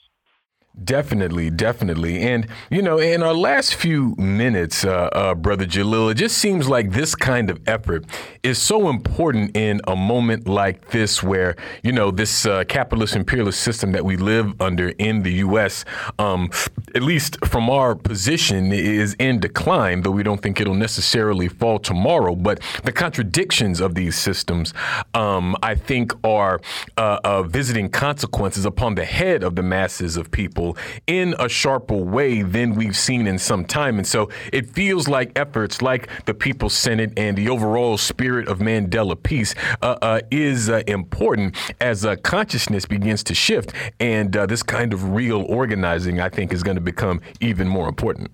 Definitely, definitely. And, you know, in our last few minutes, uh, uh, Brother Jalil, it just seems like this kind of effort is so important in a moment like this where, you know, this uh, capitalist imperialist system that we live under in the U.S., um, at least from our position, is in decline, though we don't think it'll necessarily fall tomorrow. But the contradictions of these systems, um, I think, are uh, uh, visiting consequences upon the head of the masses of people people in a sharper way than we've seen in some time. And so it feels like efforts like the People's Senate and the overall spirit of Mandela peace uh, uh, is uh, important as consciousness begins to shift. And uh, this kind of real organizing, I think, is going to become even more important.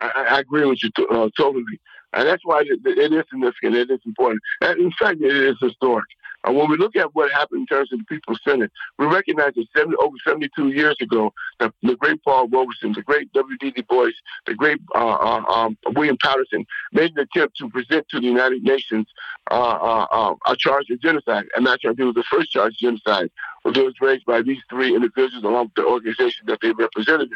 I, I agree with you uh, totally. And that's why it, it is significant. It is important. And in fact, it is historic. And when we look at what happened in terms of the People's Senate, we recognize that 70, over 72 years ago, the, the great Paul Robeson, the great W.D. Du Bois, the great uh, uh, um, William Patterson made an attempt to present to the United Nations uh, uh, uh a charge of genocide. And that charge was the first charge of genocide, which was raised by these three individuals along with the organization that they represented.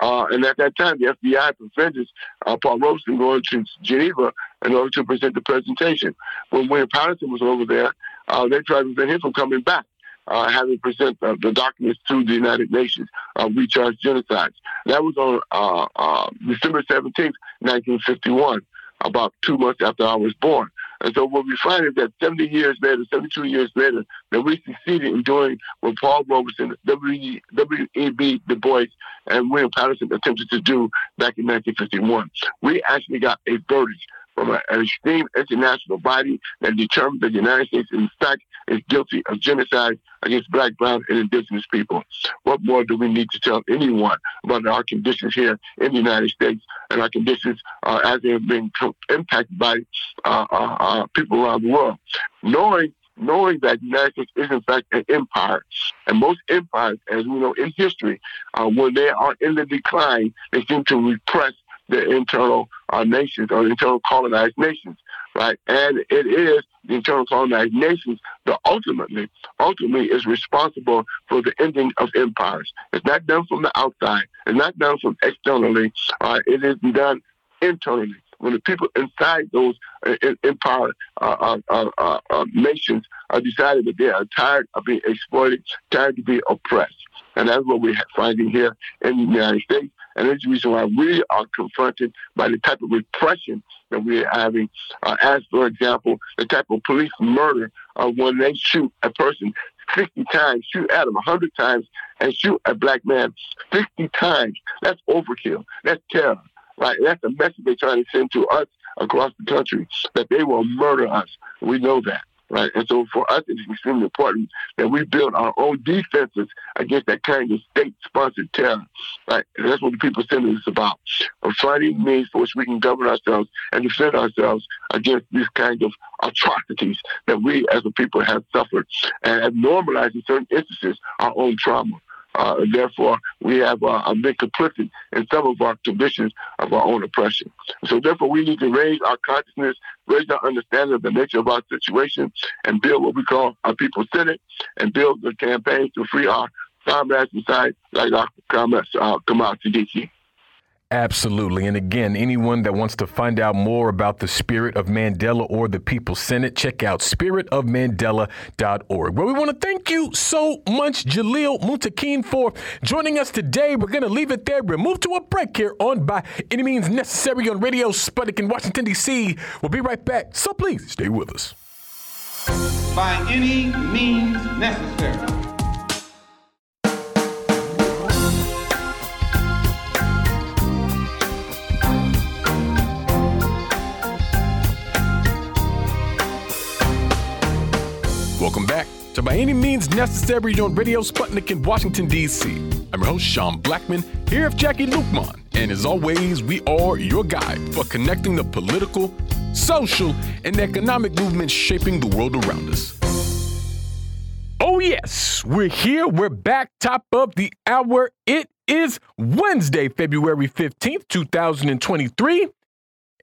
Uh, and at that time, the FBI prevented uh, Paul Robeson going to Geneva in order to present the presentation. When William Patterson was over there, uh, they tried to prevent him from coming back. Uh, having present uh, the documents to the United Nations, uh, we charge genocides. That was on uh, uh, December 17th, 1951, about two months after I was born. And so what we find is that 70 years later, 72 years later, that we succeeded in doing what Paul Robeson, W.E.B. Du Bois, and William Patterson attempted to do back in 1951. We actually got a verdict from an, esteemed international body that determined that the United States, in fact, is guilty of genocide against black, brown, and indigenous people. What more do we need to tell anyone about our conditions here in the United States and our conditions uh, as they have been impacted by uh, uh, uh, people around the world? Knowing knowing that the United States is in fact an empire. And most empires, as we know in history, uh, when they are in the decline, they seem to repress the internal uh, nations or internal colonized nations, right? And it is the internal colonized nations that ultimately, ultimately is responsible for the ending of empires. It's not done from the outside. It's not done from externally. Uh, it is done internally. When the people inside those uh, empire uh, uh, uh, uh nations are decided that they are tired of being exploited, tired of being oppressed. And that's what we're finding here in the United States. And that's the reason why we are confronted by the type of repression that we're having. Uh, as, for example, the type of police murder uh, when they shoot a person 50 times, shoot at him 100 times, and shoot a black man 50 times. That's overkill. That's terror. Right? That's the message they're trying to send to us across the country that they will murder us. We know that right? And so for us, it's extremely important that we build our own defenses against that kind of state-sponsored terror, right? And that's what the People Center is about, of finding means for which we can govern ourselves and defend ourselves against these kinds of atrocities that we as a people have suffered and have normalized in certain instances our own trauma. Uh, therefore, we have uh, been complicit in some of our conditions of our own oppression. So, therefore, we need to raise our consciousness, raise our understanding of the nature of our situation, and build what we call our people Senate and build the campaign to free our comrades inside, like our comrades uh, to DC. Absolutely. And again, anyone that wants to find out more about the Spirit of Mandela or the People's Senate, check out spiritofmandela.org. Well, we want to thank you so much, Jalil Muntaqim, for joining us today. We're going to leave it there. We'll move to a break here on By Any Means Necessary on Radio Sputnik in Washington, D.C. We'll be right back. So please stay with us. By any means necessary. Welcome back to By Any Means Necessary on Radio Sputnik in Washington, D.C. I'm your host, Sean Blackmon, here with Jacquie Luqman. And as always, we are your guide for connecting the political, social, and economic movements shaping the world around us. Oh, yes, we're here. We're back, top of the hour. It is Wednesday, February 15th, 2023.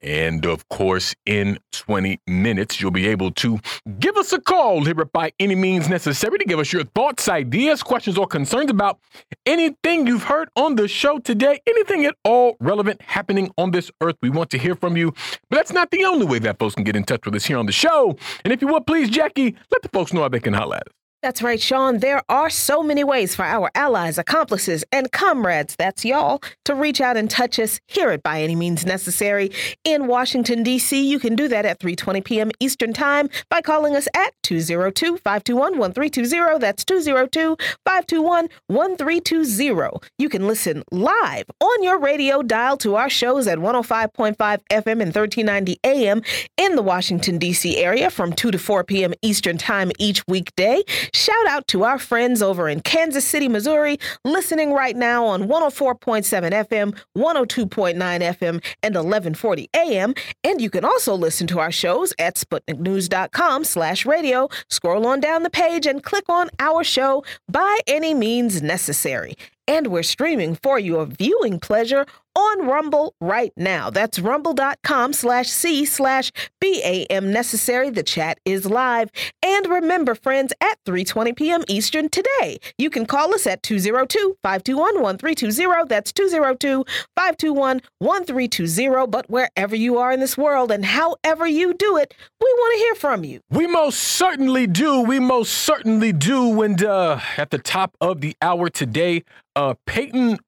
And of course, in 20 minutes, you'll be able to give us a call here by any means necessary to give us your thoughts, ideas, questions, or concerns about anything you've heard on the show today, anything at all relevant happening on this earth. We want to hear from you. But that's not the only way that folks can get in touch with us here on the show. And if you would, please, Jacquie, let the folks know how they can holler at us. That's right, Sean. There are so many ways for our allies, accomplices, and comrades, that's y'all, to reach out and touch us, hear it by any means necessary. In Washington, D.C., you can do that at 3.20 p.m. Eastern Time by calling us at 202-521-1320. That's 202-521-1320. You can listen live on your radio dial to our shows at 105.5 FM and 1390 AM in the Washington, D.C. area from 2 to 4 p.m. Eastern Time each weekday. Shout out to our friends over in Kansas City, Missouri, listening right now on 104.7 FM, 102.9 FM, and 1140 AM. And you can also listen to our shows at SputnikNews.com slash radio. Scroll on down the page and click on our show by any means necessary. And we're streaming for your viewing pleasure on Rumble right now. That's rumble.com slash C slash BAM necessary. The chat is live. And remember, friends, at 3.20 p.m. Eastern today, you can call us at 202-521-1320. That's 202-521-1320. But wherever you are in this world and however you do it, we want to hear from you. We most certainly do. We most certainly do. And uh, at the top of the hour today, uh, Peyton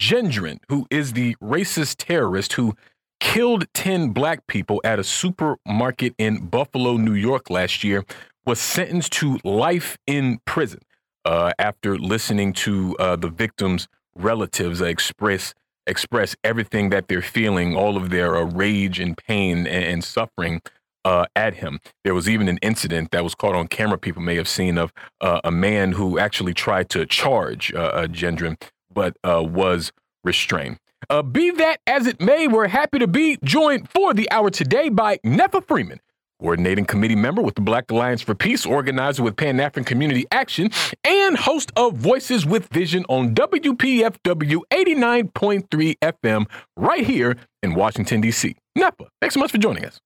Gendron, who is the racist terrorist who killed 10 black people at a supermarket in Buffalo, New York last year, was sentenced to life in prison uh, after listening to uh, the victims' relatives express express everything that they're feeling, all of their uh, rage and pain and, and suffering uh, at him. There was even an incident that was caught on camera. People may have seen of uh, a man who actually tried to charge uh, uh Gendron, but uh, was restrained. Uh, be that as it may, we're happy to be joined for the hour today by Netfa Freeman, coordinating committee member with the Black Alliance for Peace, organizer with Pan African Community Action, and host of Voices with Vision on WPFW 89.3 FM right here in Washington, D.C. Netfa, thanks so much for joining us.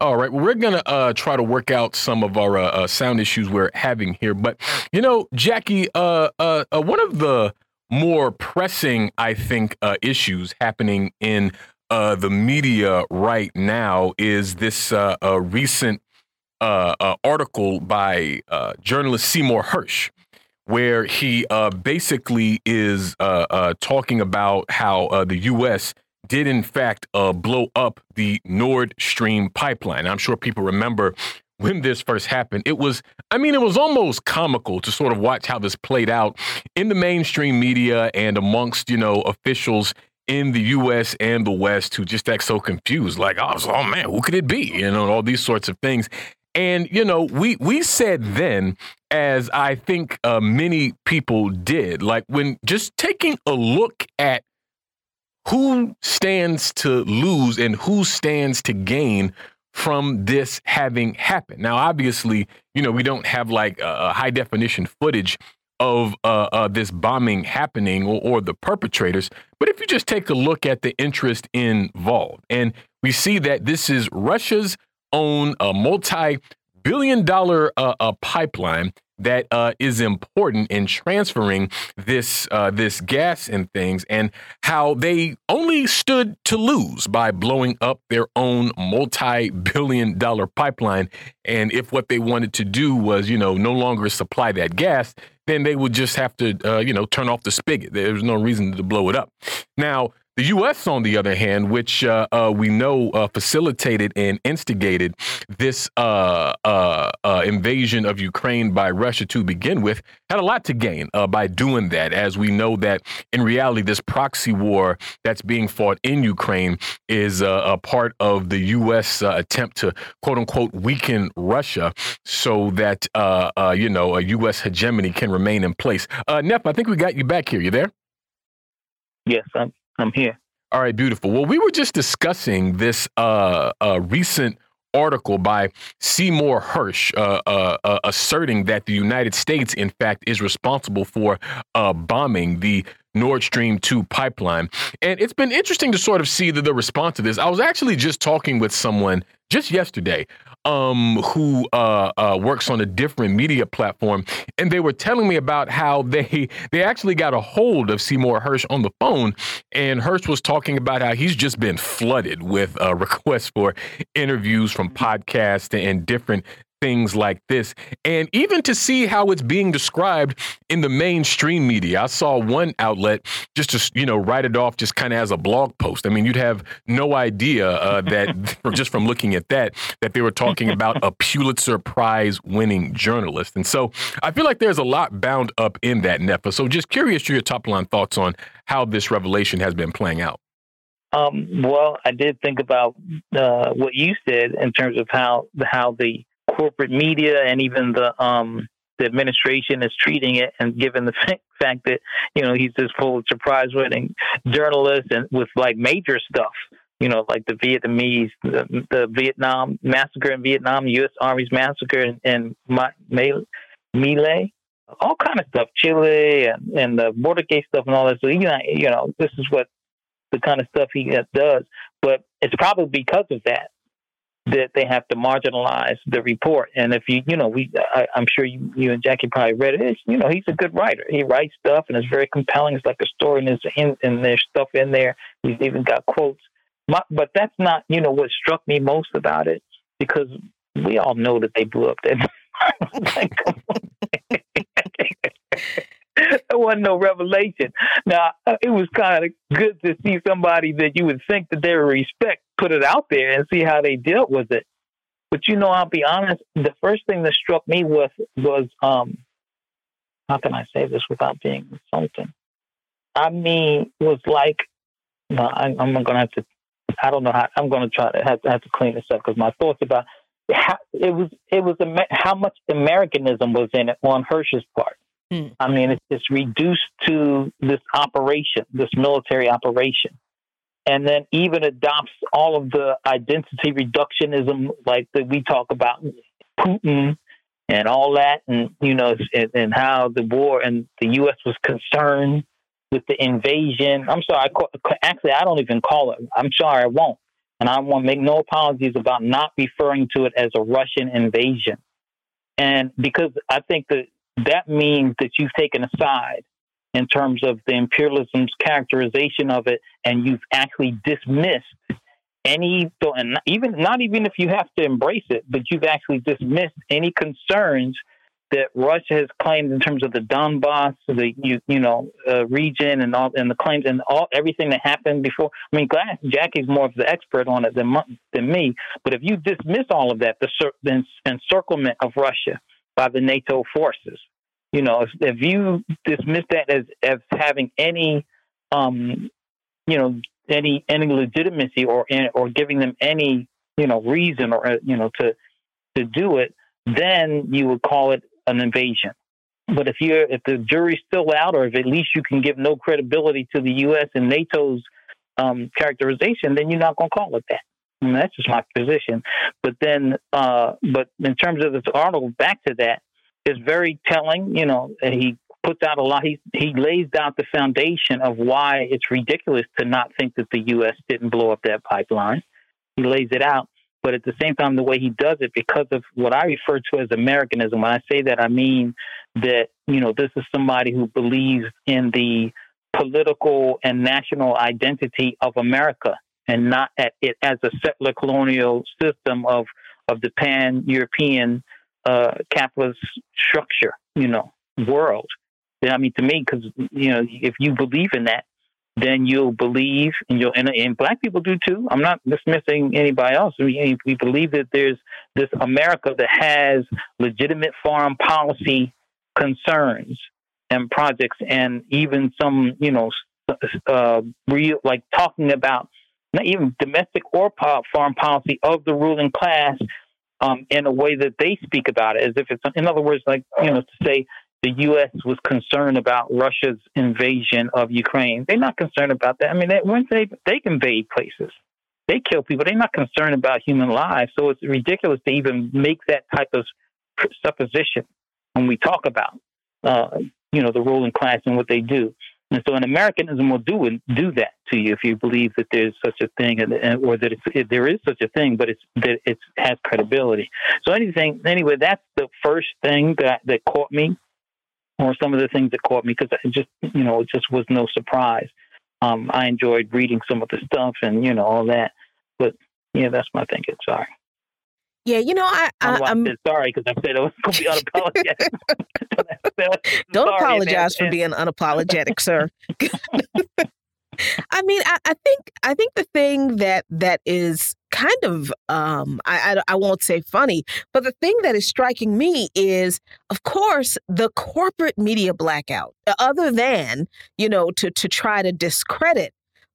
All right. Well, we're going to uh, try to work out some of our uh, uh, sound issues we're having here. But, you know, Jacquie, uh, uh, uh, one of the more pressing, I think, issues happening in the media right now is this recent article by journalist Seymour Hersh, where he basically is talking about how the U.S did in fact uh, blow up the Nord Stream pipeline. I'm sure people remember when this first happened. It was, I mean, it was almost comical to sort of watch how this played out in the mainstream media and amongst, you know, officials in the US and the West who just act so confused, like, oh, oh man, who could it be? You know, all these sorts of things. And you know, we we said then, as I think uh, many people did, like when just taking a look at who stands to lose and who stands to gain from this having happened? Now, obviously, you know, we don't have like a, high definition footage of uh, uh, this bombing happening or, or, the perpetrators. But if you just take a look at the interest involved, and we see that this is Russia's own uh, multi billion dollar uh, pipeline that uh, is important in transferring this uh, this gas and things, and how they only stood to lose by blowing up their own multi-billion-dollar pipeline. And if what they wanted to do was, you know, no longer supply that gas, then they would just have to, uh, you know, turn off the spigot. There's no reason to blow it up. Now, the U.S., on the other hand, which uh, uh, we know uh, facilitated and instigated this uh, uh, uh, invasion of Ukraine by Russia to begin with, had a lot to gain by doing that, as we know that in reality, this proxy war that's being fought in Ukraine is a part of the U.S. attempt to quote unquote weaken Russia so that, you know, a U.S. hegemony can remain in place. Neff, I think we got you back here. You there? Yes, I'm I'm here. All right, beautiful. Well, we were just discussing this uh, uh, recent article by Seymour Hersh uh, uh, uh, asserting that the United States, in fact, is responsible for uh, bombing the Nord Stream 2 pipeline. And it's been interesting to sort of see the, the response to this. I was actually just talking with someone just yesterday um, who uh, uh, works on a different media platform, and they were telling me about how they <laughs> they actually got a hold of Seymour Hersh on the phone, and Hersh was talking about how he's just been flooded with uh, <laughs> requests for interviews from podcasts and different things like this. And even to see how it's being described in the mainstream media. I saw one outlet just to, you know, write it off just kind of as a blog post. I mean, you'd have no idea uh, that <laughs> just from looking at that, that they were talking about a Pulitzer Prize winning journalist. And so I feel like there's a lot bound up in that, Netfa. So just curious to your top line thoughts on how this revelation has been playing out. Um, well, I did think about uh, what you said in terms of how how the corporate media and even the um, the administration is treating it, and given the <laughs> fact that you know he's this Pulitzer Prize winning journalist and with like major stuff, you know, like the Vietnamese, the, the Vietnam massacre in Vietnam, U.S. Army's massacre in, in My, all kind of stuff, Chile and and the border case stuff and all that. So you know, you know, this is what the kind of stuff he does, but it's probably because of that that they have to marginalize the report. And if you, you know, we, I, am sure you, you and Jacquie probably read it. It's, you know, he's a good writer. He writes stuff and it's very compelling. It's like a story and there's, in, and there's stuff in there. He's even got quotes. My, but that's not, you know, what struck me most about it because we all know that they blew up that. there <laughs> <laughs> wasn't no revelation. Now, it was kind of good to see somebody that you would think that they would respect put it out there and see how they dealt with it. But you know, I'll be honest. The first thing that struck me was was um, how can I say this without being insulting? I mean, was like, I, am going to have to. I don't know how. I'm going to try to have, have to clean this up because my thoughts about how, it was it was how much Americanism was in it on Hersh's part. Mm. I mean, it's, it's reduced to this operation, this military operation, and then even adopts all of the identity reductionism, like that we talk about, Putin and all that, and you know, and, and how the war and the U.S. was concerned with the invasion. I'm sorry, I call, actually, I don't even call it. I'm sorry, I won't, and I want to make no apologies about not referring to it as a Russian invasion, and because I think that that means that you've taken a side in terms of the imperialism's characterization of it, and you've actually dismissed any, and even not even if you have to embrace it, but you've actually dismissed any concerns that Russia has claimed in terms of the Donbass, the you, you know uh, region, and all, and the claims and all everything that happened before. I mean, Glass, Jacquie's more of the expert on it than than me. But if you dismiss all of that, the, the encirclement of Russia by the NATO forces, you know, if, if you dismiss that as as having any, um, you know, any any legitimacy or or giving them any you know reason or uh, you know to to do it, then you would call it an invasion. But if you're if the jury's still out, or if at least you can give no credibility to the U.S. and NATO's um, characterization, then you're not going to call it that. That's just my position. But then, uh, but in terms of this article, back to that, is very telling. You know, he puts out a lot. He he lays out the foundation of why it's ridiculous to not think that the U.S. didn't blow up that pipeline. He lays it out, but at the same time, the way he does it, because of what I refer to as Americanism. When I say that, I mean that you know this is somebody who believes in the political and national identity of America, and not at it as a settler colonial system of of the pan European uh, capitalist structure, you know, world. I mean, to me, because you know, if you believe in that, then you'll believe, and you'll, and, and black people do too. I'm not dismissing anybody else. We, we believe that there's this America that has legitimate foreign policy concerns and projects, and even some, you know, uh, real like talking about not even domestic or foreign policy of the ruling class um, in a way that they speak about it, as if it's, in other words, like, you know, to say the U.S. was concerned about Russia's invasion of Ukraine. They're not concerned about that. I mean, they, when they, they invade places, they kill people. They're not concerned about human lives. So it's ridiculous to even make that type of supposition when we talk about, uh, you know, the ruling class and what they do. And so, an Americanism will do do that to you if you believe that there's such a thing, or that there is such a thing, but it's that it has credibility. So, anything anyway, that's the first thing that that caught me, or some of the things that caught me, because it just you know it just was no surprise. Um, I enjoyed reading some of the stuff and you know all that, but yeah, that's my thinking. Sorry. Yeah, you know, I, I am sorry because I said I was going to be unapologetic. <laughs> Don't sorry, apologize man. for being unapologetic, sir. <laughs> I mean, I, I, think I think the thing that that is kind of um, I, I I won't say funny, but the thing that is striking me is, of course, the corporate media blackout. Other than you know to to try to discredit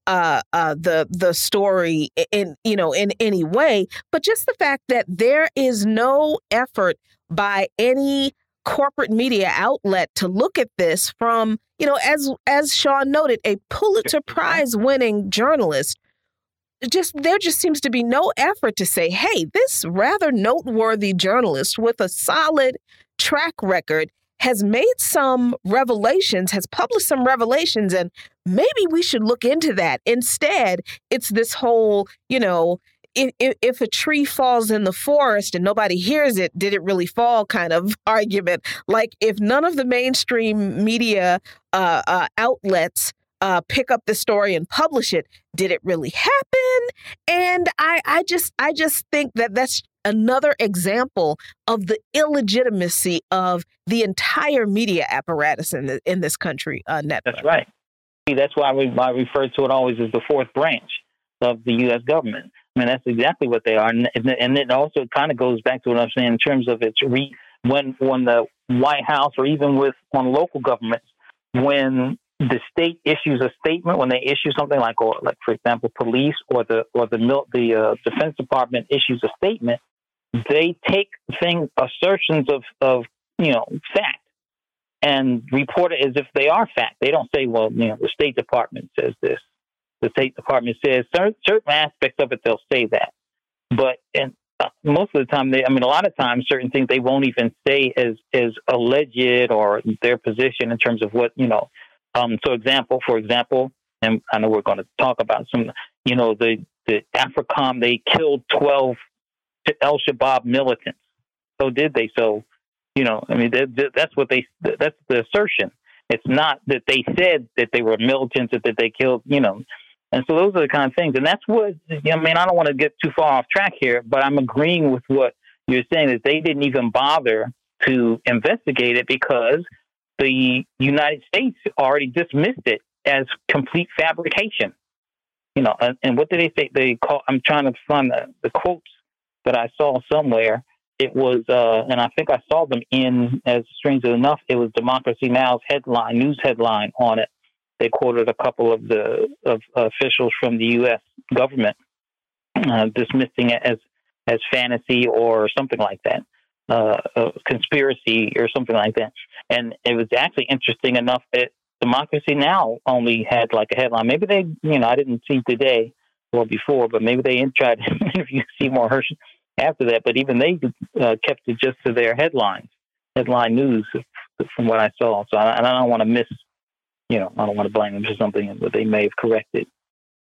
uh, uh, the the story in you know in any way, but just the fact that there is no effort by any corporate media outlet to look at this from you know as as Sean noted, a Pulitzer Prize winning journalist. Just there just seems to be no effort to say, hey, this rather noteworthy journalist with a solid track record has made some revelations, has published some revelations, and maybe we should look into that. Instead, it's this whole, you know, if, if, a tree falls in the forest and nobody hears it, did it really fall kind of <laughs> argument? Like if none of the mainstream media uh, uh, outlets uh, pick up the story and publish it, did it really happen? And I, I just, I just think that that's another example of the illegitimacy of the entire media apparatus in the, in this country. Uh, That's right. That's why we, I refer to it always as the fourth branch of the U.S. government. I mean, that's exactly what they are, and, and it also kind of goes back to what I'm saying in terms of its re, when when the White House or even with on local governments, when the state issues a statement when they issue something like, or like for example, police or the or the the uh, Defense Department issues a statement, they take things, assertions of, of, you know, fact and report it as if they are fact. They don't say, well, you know, the State Department says this. The State Department says certain, certain aspects of it, they'll say that. But and uh, most of the time, they, I mean, a lot of times, certain things they won't even say as, as alleged or their position in terms of what, you know. Um, so, example, for example, and I know we're going to talk about some, you know, the, the AFRICOM, they killed 12 El Shabaab militants. So did they? So, you know, I mean, that's what they. That's the assertion. It's not that they said that they were militants that, that they killed. You know, and so those are the kind of things. And that's what. I mean, I don't want to get too far off track here, but I'm agreeing with what you're saying is they didn't even bother to investigate it because the United States already dismissed it as complete fabrication. You know, and, and what did they say? They call. I'm trying to find the, the quotes that I saw somewhere. It was, uh, and I think I saw them in, as strangely enough, it was Democracy Now's headline, news headline on it they quoted a couple of the of officials from the U.S. government uh, dismissing it as as fantasy or something like that, uh, conspiracy or something like that. And it was actually interesting enough that Democracy Now only had like a headline. Maybe they, you know, I didn't see today or before, but maybe they tried to <laughs> interview Seymour Hersh after that. But even they uh, kept it just to their headlines, headline news from what I saw. So I, I don't want to miss you know, I don't want to blame them for something that they may have corrected.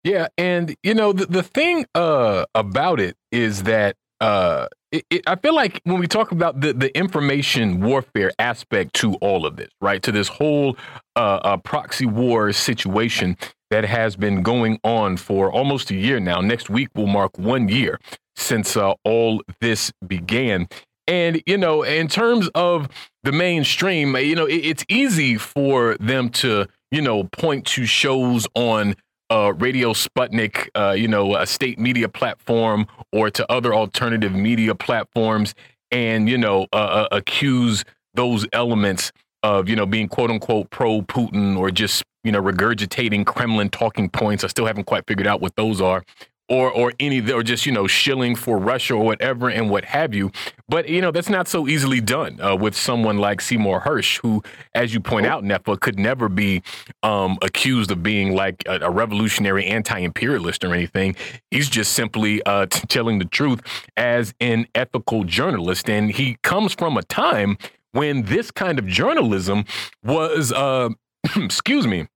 Yeah, and you know the the thing uh, about it is that uh, it, it, I feel like when we talk about the the information warfare aspect to all of this, right, to this whole uh, uh, proxy war situation that has been going on for almost a year now. Next week will mark one year since uh, all this began. And, you know, in terms of the mainstream, you know, it, it's easy for them to, you know, point to shows on uh, Radio Sputnik, uh, you know, a state media platform, or to other alternative media platforms, and you know, uh, uh accuse those elements of you know being quote unquote pro Putin or just you know regurgitating Kremlin talking points. I still haven't quite figured out what those are or or any or just you know shilling for Russia or whatever and what have you. But you know that's not so easily done uh, with someone like Seymour Hersh, who, as you point out, Netfa could never be um, accused of being like a, a revolutionary anti-imperialist or anything. He's just simply uh, t- <laughs> telling the truth as an ethical journalist, and he comes from a time when this kind of journalism was, uh, <clears throat> excuse me,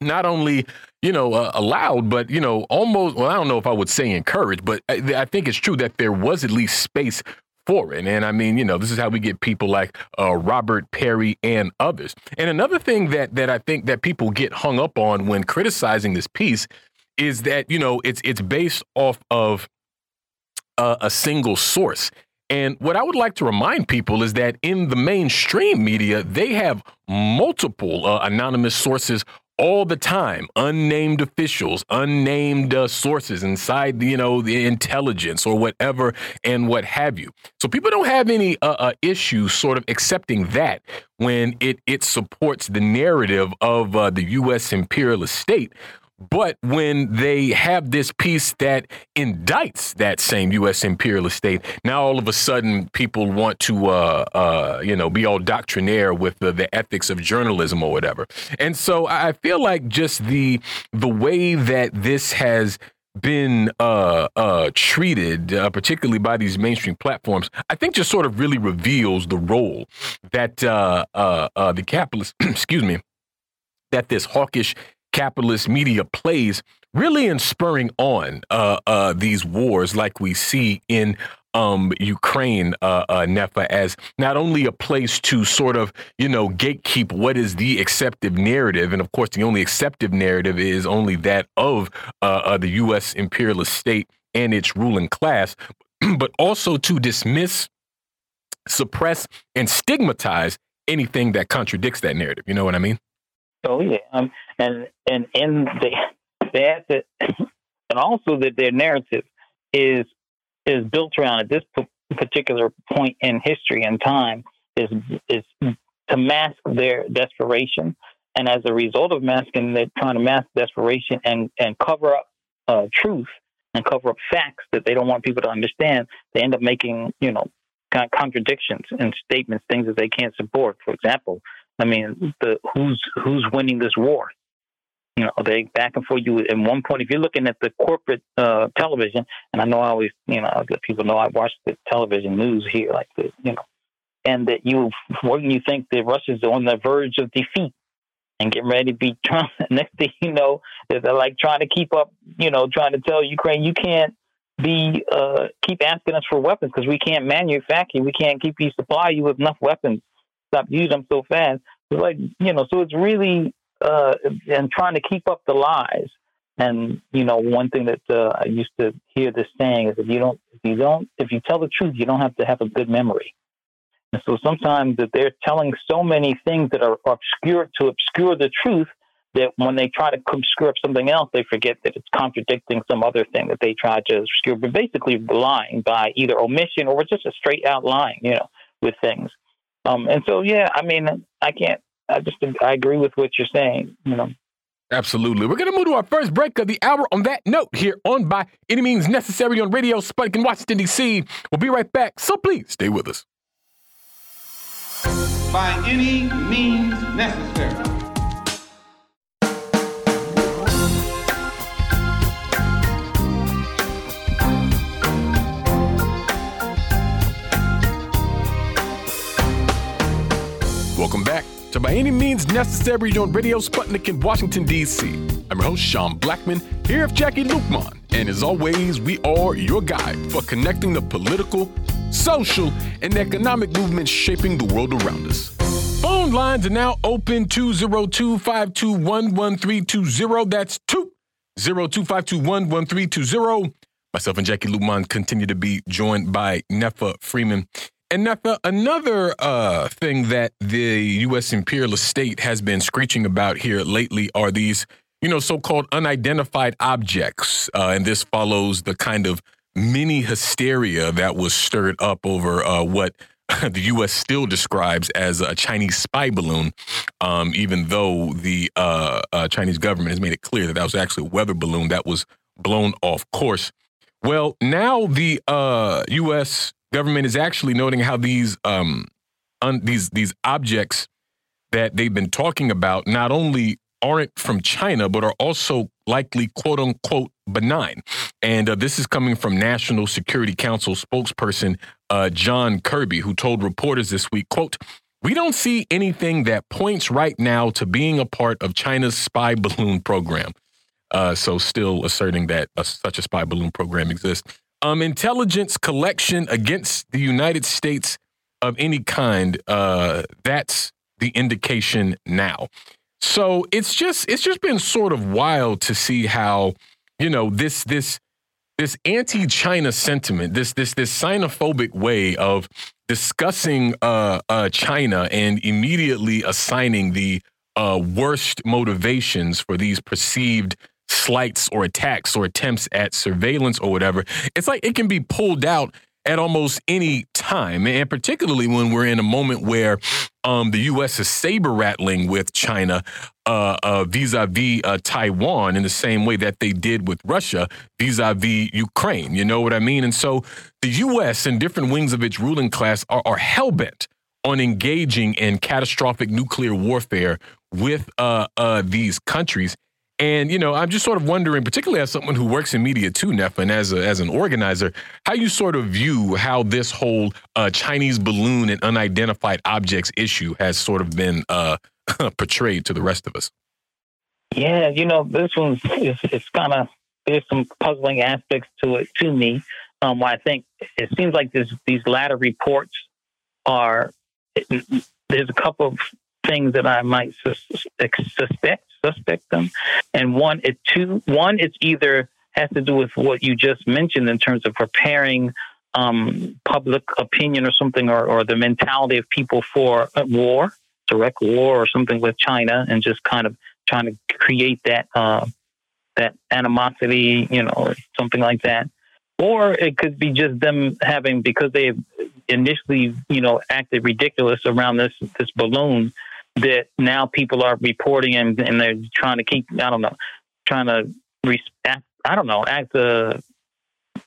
not only you know uh, allowed but you know almost well i don't know if i would say encouraged but I, I, think it's true that there was at least space for it. And i mean you know this is how we get people like uh, robert Parry and others. And another thing that that i think that people get hung up on when criticizing this piece is that you know it's it's based off of uh, a single source. And what I would like to remind people is that in the mainstream media, they have multiple uh, anonymous sources all the time unnamed officials unnamed uh, sources inside the, you know the intelligence or whatever and what have you. So people don't have any uh, uh, issues sort of accepting that when it it supports the narrative of uh, the US imperialist state but when they have this piece that indicts that same U.S. imperialist state, now all of a sudden people want to, uh, uh, you know, be all doctrinaire with the, the, ethics of journalism or whatever. And so I feel like just the the way that this has been uh, uh, treated, uh, particularly by these mainstream platforms, I think just sort of really reveals the role that uh, uh, uh, the capitalist, <clears throat> excuse me, that this hawkish capitalist media plays really in spurring on uh, uh, these wars like we see in um, Ukraine, uh, uh, Netfa, as not only a place to sort of, you know, gatekeep what is the accepted narrative. And of course, the only accepted narrative is only that of uh, uh the U.S. imperialist state and its ruling class, <clears throat> but also to dismiss, suppress, and stigmatize anything that contradicts that narrative. You know what I mean? Oh yeah, um, and and in the have and also that their narrative is is built around at this particular point in history and time is is to mask their desperation And as a result of masking, they're trying to mask desperation and, and cover up uh, truth and cover up facts that they don't want people to understand. They end up making, you know, contradictions and statements, things that they can't support. For example, I mean, the who's who's winning this war? You know, they back and forth. You at one point, if you're looking at the corporate uh, television, and I know I always, you know, let people know I watch the television news here, like the, you know, and that you, when you think the Russians are on the verge of defeat and getting ready to be <laughs> Trump, next thing you know, they're like trying to keep up, you know, trying to tell Ukraine you can't be uh, keep asking us for weapons because we can't manufacture, we can't keep you supply you with enough weapons. Stop using them so fast. It's like you know, so it's really uh, and trying to keep up the lies. And you know, one thing that uh, I used to hear this saying is if you don't, if you don't, if you tell the truth, you don't have to have a good memory. And so sometimes that they're telling so many things that are obscure to obscure the truth that when they try to obscure up something else, they forget that it's contradicting some other thing that they tried to obscure, but basically lying by either omission or just a straight out lying, you know, with things. Um, and so, yeah, I mean, I can't, I just, I agree with what you're saying, you know. Absolutely. We're going to move to our first break of the hour on that note here on By Any Means Necessary on Radio Sputnik in Washington, D.C. We'll be right back, so please stay with us. By any means necessary. To By Any Means Necessary on Radio Sputnik in Washington, D.C. I'm your host, Sean Blackmon, here with Jacquie Luqman. And as always, we are your guide for connecting the political, social, and economic movements shaping the world around us. Phone lines are now open 202 521 1320. That's 202 521 1320. Myself and Jacquie Luqman continue to be joined by Netfa Freeman and Netfa, another uh, thing that the U.S. imperialist state has been screeching about here lately are these, you know, so-called unidentified objects, uh, and this follows the kind of mini hysteria that was stirred up over uh, what <laughs> the U.S. still describes as a Chinese spy balloon, um, even though the uh, uh, Chinese government has made it clear that that was actually a weather balloon that was blown off course. Well, now the U.S. Government is actually noting how these um, un, these these objects that they've been talking about not only aren't from China, but are also likely quote unquote benign. And uh, this is coming from National Security Council spokesperson uh, John Kirby, who told reporters this week, quote, we don't see anything that points right now to being a part of China's spy balloon program. Uh, so, still asserting that a, such a spy balloon program exists um, intelligence collection against the United States of any kind, uh, that's the indication now. So it's just it's just been sort of wild to see how you know this this this anti-China sentiment, this this this xenophobic way of discussing uh, uh, China and immediately assigning the uh, worst motivations for these perceived slights or attacks or attempts at surveillance or whatever, it's like it can be pulled out at almost any time, and particularly when we're in a moment where um, the U.S. is saber rattling with China uh, uh, vis-a-vis uh, Taiwan in the same way that they did with Russia vis-a-vis Ukraine. You know what I mean? And so the U.S. and different wings of its ruling class are, are hell bent on engaging in catastrophic nuclear warfare with these countries. And you know, I'm just sort of wondering, particularly as someone who works in media too, Neff, and as a, as an organizer, how you sort of view how this whole uh, Chinese balloon and unidentified objects issue has sort of been uh, <laughs> portrayed to the rest of us. Yeah, you know, this one's it's, it's kind of there's some puzzling aspects to it to me. Um, I think it seems like this, these latter reports are there's a couple of things that I might sus- suspect suspect them, and one it two one it's either has to do with what you just mentioned in terms of preparing um, public opinion or something, or, or the mentality of people for war, direct war, or something with China, and just kind of trying to create that uh, that animosity, you know, or something like that. Or it could be just them having because they initially, you know, acted ridiculous around this this balloon that now people are reporting and, and they're trying to keep, I don't know, trying to act, I don't know, act, uh,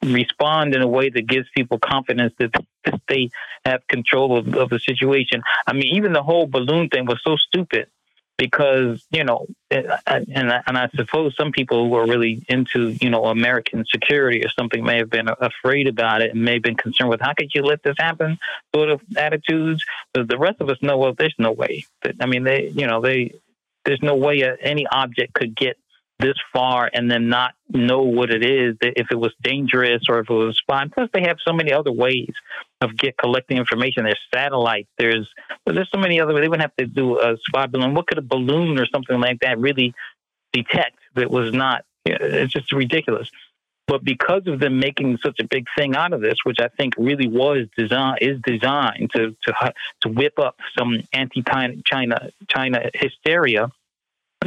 respond in a way that gives people confidence that, that they have control of, of the situation. I mean, even the whole balloon thing was so stupid because you know, and and I suppose some people who are really into you know American security or something may have been afraid about it and may have been concerned with how could you let this happen, sort of attitudes. But the rest of us know well, there's no way. I mean, they you know they there's no way any object could get this far and then not know what it is, if it was dangerous or if it was fine. Plus, they have so many other ways of get collecting information. There's satellite. There's there's so many other. Ways. They wouldn't have to do a spy balloon. What could a balloon or something like that really detect that was not? It's just ridiculous. But because of them making such a big thing out of this, which I think really was design is designed to to to whip up some anti-China China hysteria,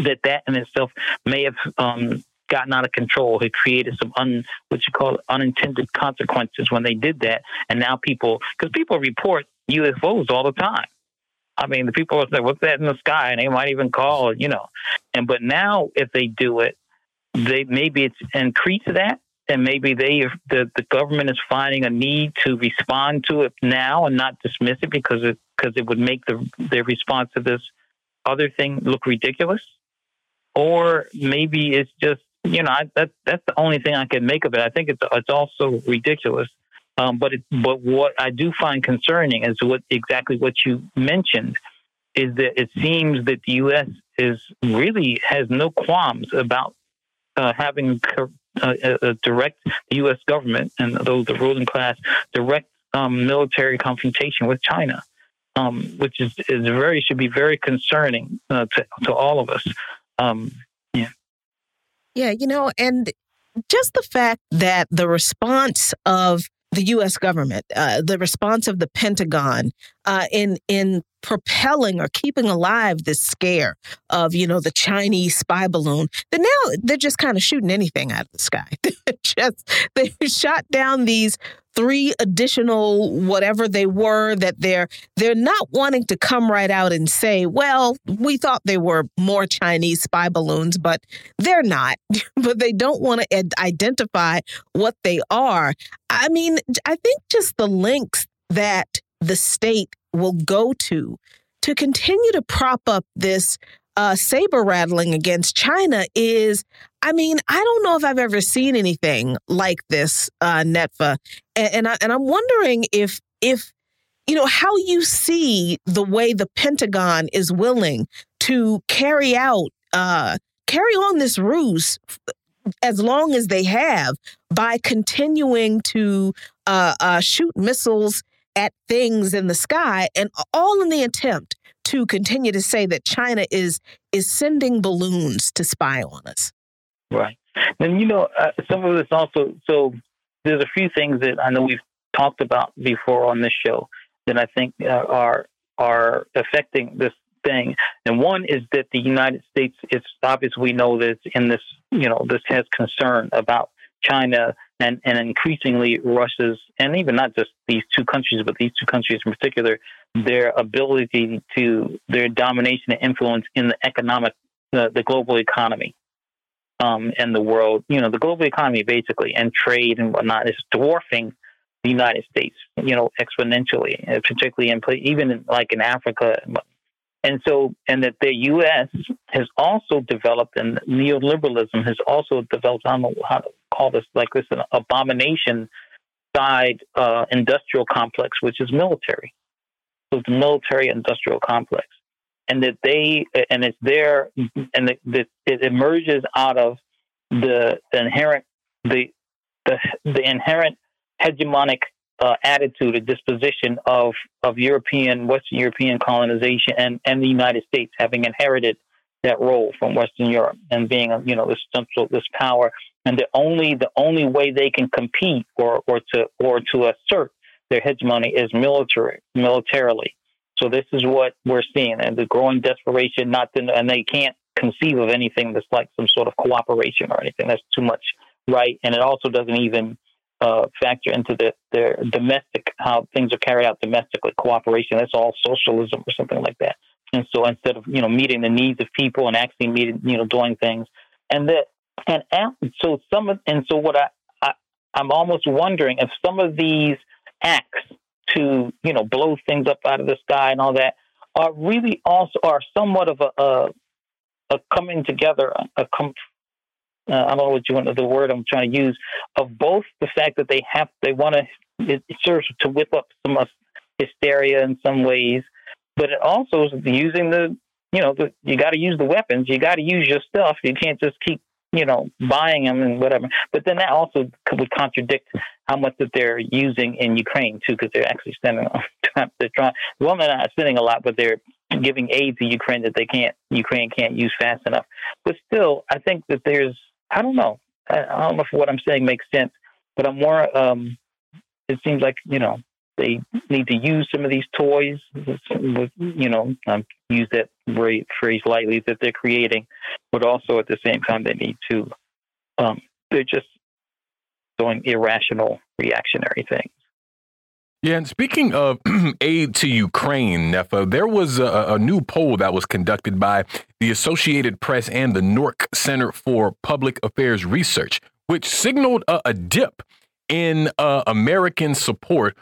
that that in itself may have um, gotten out of control. It created some un, what you call unintended consequences when they did that. And now people, because people report UFOs all the time. I mean, the people will say, "What's that in the sky?" And they might even call, you know. And but now, if they do it, they maybe it's increased that, and maybe they the the government is finding a need to respond to it now and not dismiss it because it because it would make the their response to this other thing look ridiculous or maybe it's just you know I, that that's the only thing I can make of it. I think it's it's also ridiculous. Um, but it, but what I do find concerning is what exactly what you mentioned is that it seems that the U.S. is really has no qualms about uh, having a, a, direct the U.S. government and those the ruling class direct um, military confrontation with China, um, which is, is very should be very concerning uh, to to all of us. Um, yeah. Yeah, you know, and just the fact that the response of the U.S. government, uh, the response of the Pentagon uh, in in propelling or keeping alive this scare of you know the Chinese spy balloon. That now they're just kind of shooting anything out of the sky. <laughs> just they shot down these three additional whatever they were that they're they're not wanting to come right out and say well we thought they were more chinese spy balloons but they're not <laughs> but they don't want to identify what they are i mean i think just the links that the state will go to to continue to prop up this uh, saber rattling against China is, I mean, I don't know if I've ever seen anything like this, uh, Netfa, and and, I, and I'm wondering if if you know how you see the way the Pentagon is willing to carry out uh, carry on this ruse as long as they have by continuing to uh, uh, shoot missiles at things in the sky, and all in the attempt to continue to say that China is is sending balloons to spy on us. Right, and you know uh, some of this also. So there's a few things that I know we've talked about before on this show that I think uh, are are affecting this thing. And one is that the United States, it's obvious we know that in this, you know, this has concern about China and, and increasingly Russia's, and even not just these two countries, but these two countries in particular, their ability to, their domination and influence in the economic, uh, the global economy. Um, and the world, you know, the global economy basically, and trade and whatnot is dwarfing the United States, you know, exponentially, particularly in even in, like in Africa and so, and that the U.S. has also developed, and neoliberalism has also developed, I don't know how call this, like this, an abomination side uh, industrial complex, which is military. So it's military industrial complex. And that they, and it's there, and it emerges out of the, the inherent, the, the, the inherent hegemonic uh, attitude, a disposition of of European, Western European colonization, and and the United States having inherited that role from Western Europe and being you know this central this power, and the only the only way they can compete or or to or to assert their hegemony is military militarily. So this is what we're seeing, and the growing desperation not to, and they can't conceive of anything that's like some sort of cooperation or anything. That's too much right, and it also doesn't even uh, factor into the, their domestic how things are carried out domestically cooperation that's all socialism or something like that and so instead of you know meeting the needs of people and actually meeting you know doing things, and that and so some of and so what I, I I'm almost wondering if some of these acts to you know blow things up out of the sky and all that are really also are somewhat of a a, a coming together a com, uh, I don't know what you want the word I'm trying to use of both the fact that they have they want to it serves to whip up some hysteria in some ways, but it also is using the you know the, you got to use the weapons, you got to use your stuff. You can't just keep you know buying them and whatever. But then that also would contradict how much that they're using in Ukraine too, because they're actually sending <laughs> they're trying. Well, they're not sending a lot, but they're giving aid to Ukraine that they can't Ukraine can't use fast enough. But still, I think that there's I don't know. I, I don't know if what I'm saying makes sense, but I'm more um, it seems like you know they need to use some of these toys. You know, I use that phrase lightly that they're creating, but also at the same time they need to. Um, they're just doing irrational, reactionary things. Yeah, and speaking of <clears throat> aid to Ukraine, Netfa, there was a, a, new poll that was conducted by the Associated Press and the NORC Center for Public Affairs Research, which signaled a, a dip in uh, American support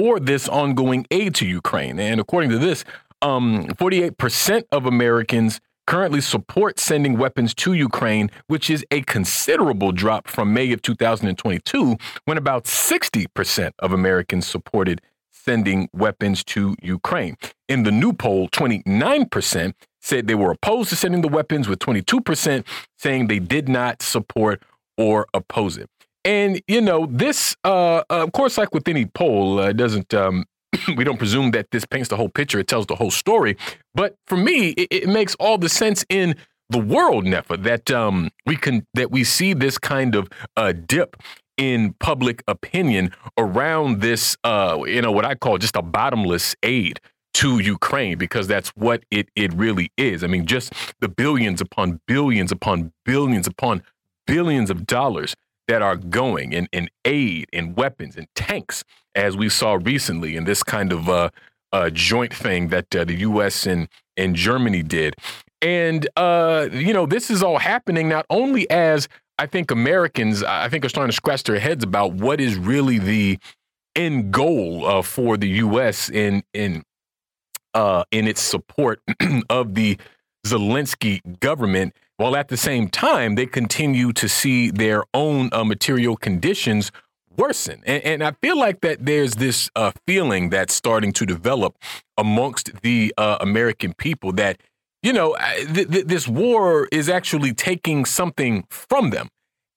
for this ongoing aid to Ukraine. And according to this, um, 48% of Americans currently support sending weapons to Ukraine, which is a considerable drop from May of 2022, when about 60% of Americans supported sending weapons to Ukraine. In the new poll, 29% said they were opposed to sending the weapons, with 22% saying they did not support or oppose it. And you know, this, uh, uh, of course, like with any poll, uh, doesn't. Um, <clears throat> we don't presume that this paints the whole picture; it tells the whole story. But for me, it, it makes all the sense in the world, Netfa, that um, we can that we see this kind of uh, dip in public opinion around this, uh, you know, what I call just a bottomless aid to Ukraine, because that's what it it really is. I mean, just the billions upon billions upon billions upon billions of dollars that are going in, in aid and weapons and tanks, as we saw recently in this kind of uh, uh, joint thing that uh, the U.S. and, and Germany did. And, uh, you know, this is all happening not only as I think Americans, I think, are starting to scratch their heads about what is really the end goal uh, for the U.S. in in uh, in its support <clears throat> of the Zelensky government while at the same time they continue to see their own uh, material conditions worsen. And, and, I feel like that there's this uh, feeling that's starting to develop amongst the uh, American people that, you know, th- th- this war is actually taking something from them.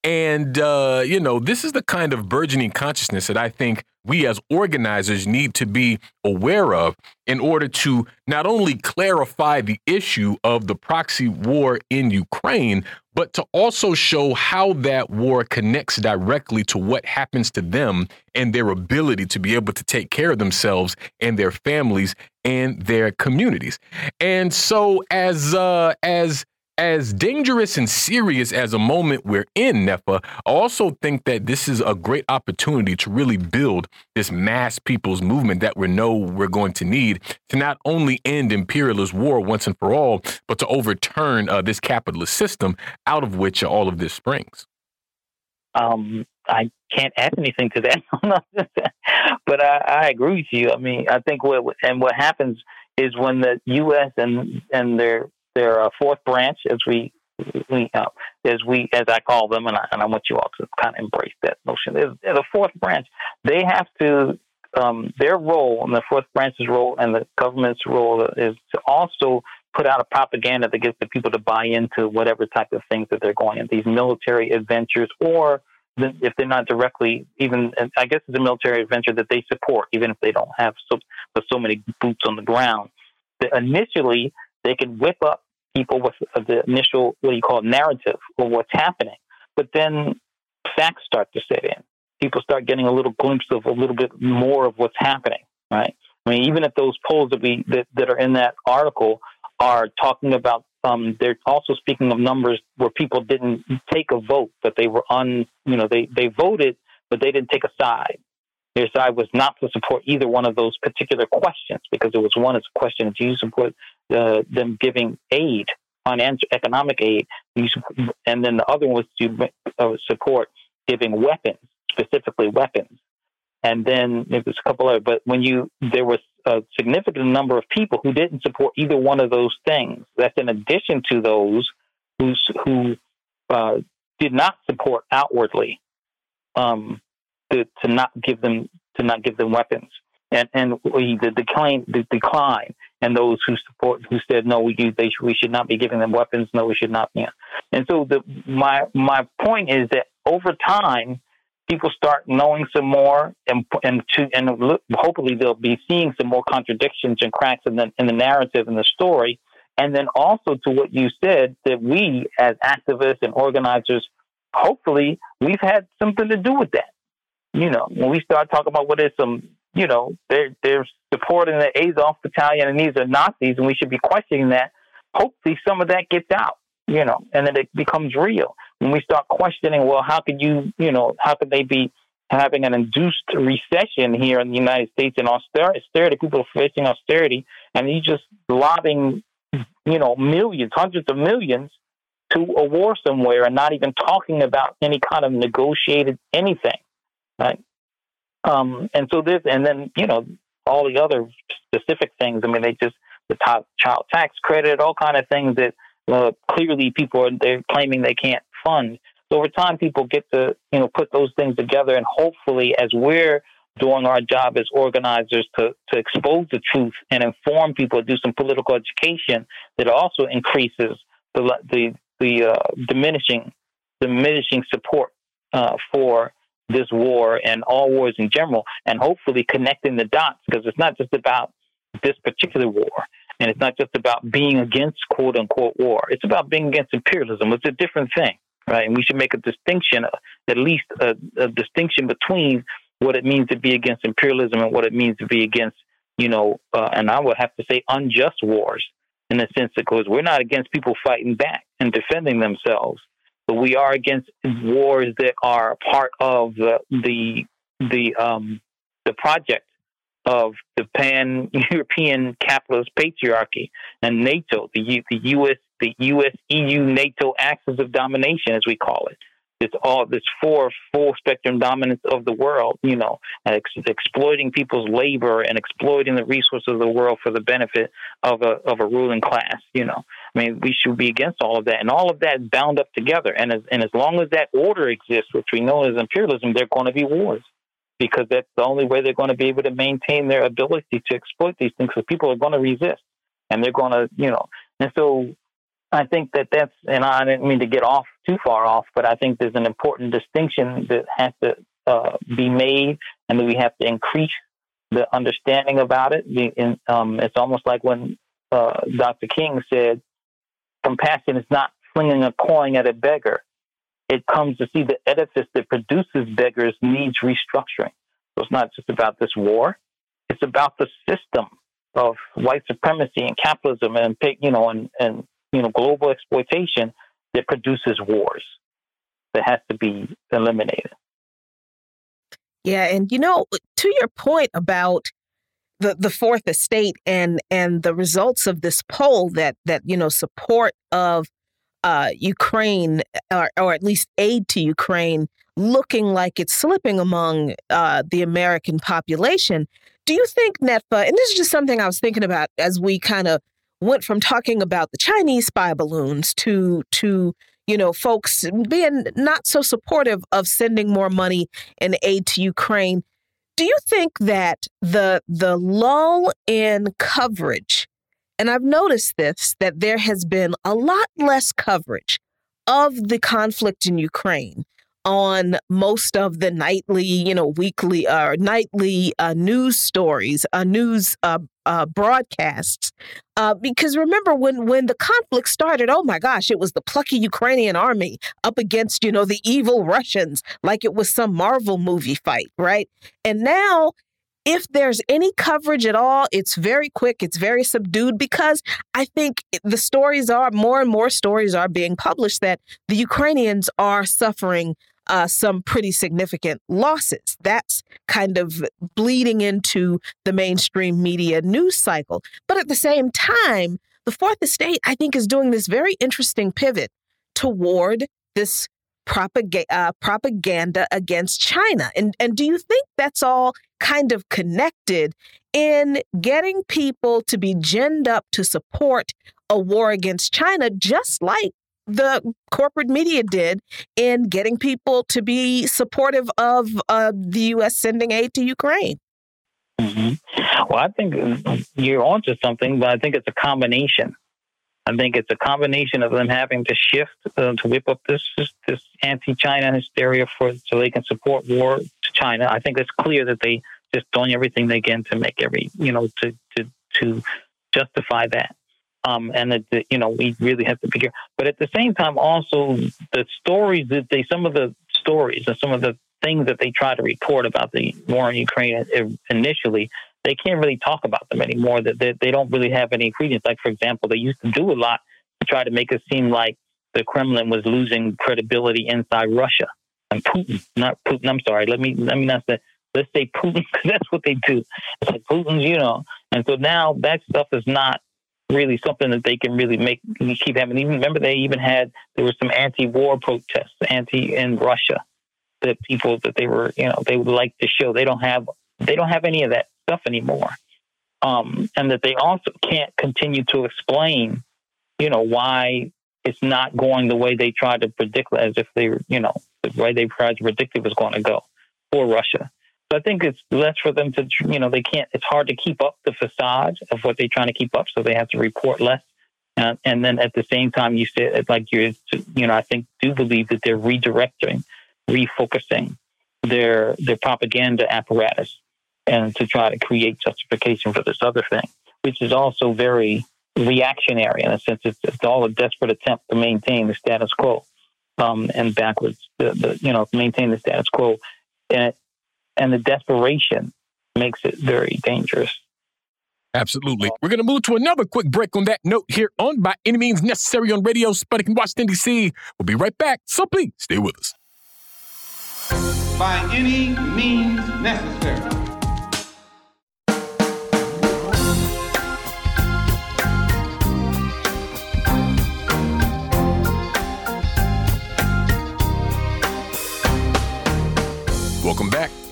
And, uh, you know, this is the kind of burgeoning consciousness that I think we as organizers need to be aware of in order to not only clarify the issue of the proxy war in Ukraine, but to also show how that war connects directly to what happens to them and their ability to be able to take care of themselves and their families and their communities. And so as uh as as dangerous and serious as a moment we're in, Netfa, I also think that this is a great opportunity to really build this mass people's movement that we know we're going to need to not only end imperialist war once and for all, but to overturn uh, this capitalist system out of which all of this springs. Um, I can't add anything to that, <laughs> but I, I agree with you. I mean, I think what and what happens is when the U.S. and and their their uh, fourth branch, as we we uh, as we as I call them, and I, and I want you all to kind of embrace that notion. There's, a fourth branch. They have to um, their role, and the fourth branch's role, and the government's role is to also put out a propaganda that gets the people to buy into whatever type of things that they're going in these military adventures or if they're not directly even i guess it's a military adventure that they support even if they don't have so so many boots on the ground initially they can whip up people with the initial, what do you call it, narrative of what's happening. But then facts start to set in. People start getting a little glimpse of a little bit more of what's happening, right? I mean, even if those polls that we that, that are in that article are talking about, um, they're also speaking of numbers where people didn't take a vote, but they were on, you know, they they voted, but they didn't take a side. Their side was not to support either one of those particular questions because it was one is a question do you support uh, them giving aid, financial economic aid, and then the other one was to uh, support giving weapons, specifically weapons. And then there was a couple other, but when you there was a significant number of people who didn't support either one of those things. That's in addition to those who who uh, did not support outwardly um, to, to not give them to not give them weapons, and and we, the decline the decline, and those who support who said no, we they we should not be giving them weapons, no, we should not. Yeah, and so the my my point is that over time, people start knowing some more, and and to and hopefully they'll be seeing some more contradictions and cracks in the in the narrative and the story, and then also to what you said that we as activists and organizers, hopefully we've had something to do with that you know, when we start talking about what is some, you know, they're they're supporting the Azov battalion and these are Nazis, and we should be questioning that. Hopefully, some of that gets out, you know, and then it becomes real. When we start questioning, well, how could you, you know, how could they be having an induced recession here in the United States and austerity? People are facing austerity, and you just lobbing, you know, millions, hundreds of millions to a war somewhere, and not even talking about any kind of negotiated anything right? Um, and so this, and then you know all the other specific things. I mean, they just the top child tax credit, all kind of things that uh, clearly people are they're claiming they can't fund. So over time, people get to you know put those things together, and hopefully, as we're doing our job as organizers to to expose the truth and inform people, do some political education that also increases the the the uh, diminishing diminishing support uh, for this war and all wars in general, and hopefully connecting the dots because it's not just about this particular war. And it's not just about being against quote unquote war. It's about being against imperialism. It's a different thing, right? And we should make a distinction, at least a, a distinction between what it means to be against imperialism and what it means to be against, you know, uh, and I would have to say unjust wars in the sense that we're not against people fighting back and defending themselves but we are against wars that are part of the the the um, the project of the pan European capitalist patriarchy and NATO, the U, the U.S. the U.S. EU NATO axis of domination, as we call it this all this four full spectrum dominance of the world, you know, ex- exploiting people's labor and exploiting the resources of the world for the benefit of a of a ruling class. You know, I mean, we should be against all of that, and all of that bound up together. And as and as long as that order exists, which we know is imperialism, there are going to be wars because that's the only way they're going to be able to maintain their ability to exploit these things. Because people are going to resist, and they're going to, you know, and so I think that that's, and I didn't mean to get off too far off, but I think there's an important distinction that has to uh, be made, and that we have to increase the understanding about it. Um, it's almost like when uh, Dr. King said, "Compassion is not flinging a coin at a beggar; it comes to see the edifice that produces beggars needs restructuring." So it's not just about this war; it's about the system of white supremacy and capitalism and you know and and you know, global exploitation that produces wars that has to be eliminated. Yeah, and you know, to your point about the the fourth estate and and the results of this poll that that you know support of uh, Ukraine or, or at least aid to Ukraine looking like it's slipping among uh, the American population. Do you think, Netfa, and this is just something I was thinking about as we kind of went from talking about the Chinese spy balloons to to you know folks being not so supportive of sending more money and aid to Ukraine. Do you think that the the lull in coverage, and I've noticed this, that there has been a lot less coverage of the conflict in Ukraine on most of the nightly, you know, weekly or uh, nightly uh, news stories, uh, news uh, uh, broadcasts. Uh, because remember when when the conflict started, oh my gosh, it was the plucky Ukrainian army up against you know the evil Russians, like it was some Marvel movie fight, right? And now if there's any coverage at all, it's very quick, it's very subdued because I think the stories are more and more stories are being published that the Ukrainians are suffering uh, some pretty significant losses. That's kind of bleeding into the mainstream media news cycle. But at the same time, the fourth estate, I think, is doing this very interesting pivot toward this propaganda, uh, propaganda against China. And, and do you think that's all kind of connected in getting people to be ginned up to support a war against China, just like the corporate media did in getting people to be supportive of uh, the U.S. sending aid to Ukraine? Mm-hmm. Well, I think you're onto something, but I think it's a combination. I think it's a combination of them having to shift uh, to whip up this this anti-China hysteria for so they can support war to China. I think it's clear that they just doing everything they can to make every you know to to to justify that. Um, and that you know we really have to be figure. But at the same time, also the stories that they some of the stories and some of the things that they try to report about the war in Ukraine initially they can't really talk about them anymore. That they, they don't really have any credence. Like for example, they used to do a lot to try to make it seem like the Kremlin was losing credibility inside Russia and Putin, not Putin. I'm sorry. Let me let me not say. Let's say Putin <laughs> because that's what they do. It's like Putin's, you know. And so now that stuff is not really something that they can really make keep having. Even remember they even had there were some anti-war protests, anti in Russia, that people that they were you know they would like to show. They don't have they don't have any of that stuff anymore. Um, and that they also can't continue to explain, you know, why it's not going the way they tried to predict, as if they, you know, the way they tried to predict it was going to go for Russia. I think it's less for them to, you know, they can't. It's hard to keep up the facade of what they're trying to keep up, so they have to report less. And, and then at the same time, you said, like you're, you know, I think do believe that they're redirecting, refocusing their their propaganda apparatus and to try to create justification for this other thing, which is also very reactionary in a sense. It's, it's all a desperate attempt to maintain the status quo um, and backwards, the, the, you know, maintain the status quo. And, and the desperation makes it very dangerous. Absolutely. We're going to move to another quick break on that note here on By Any Means Necessary on Radio Sputnik in Washington, D.C. We'll be right back, so please stay with us. By any means necessary. Welcome back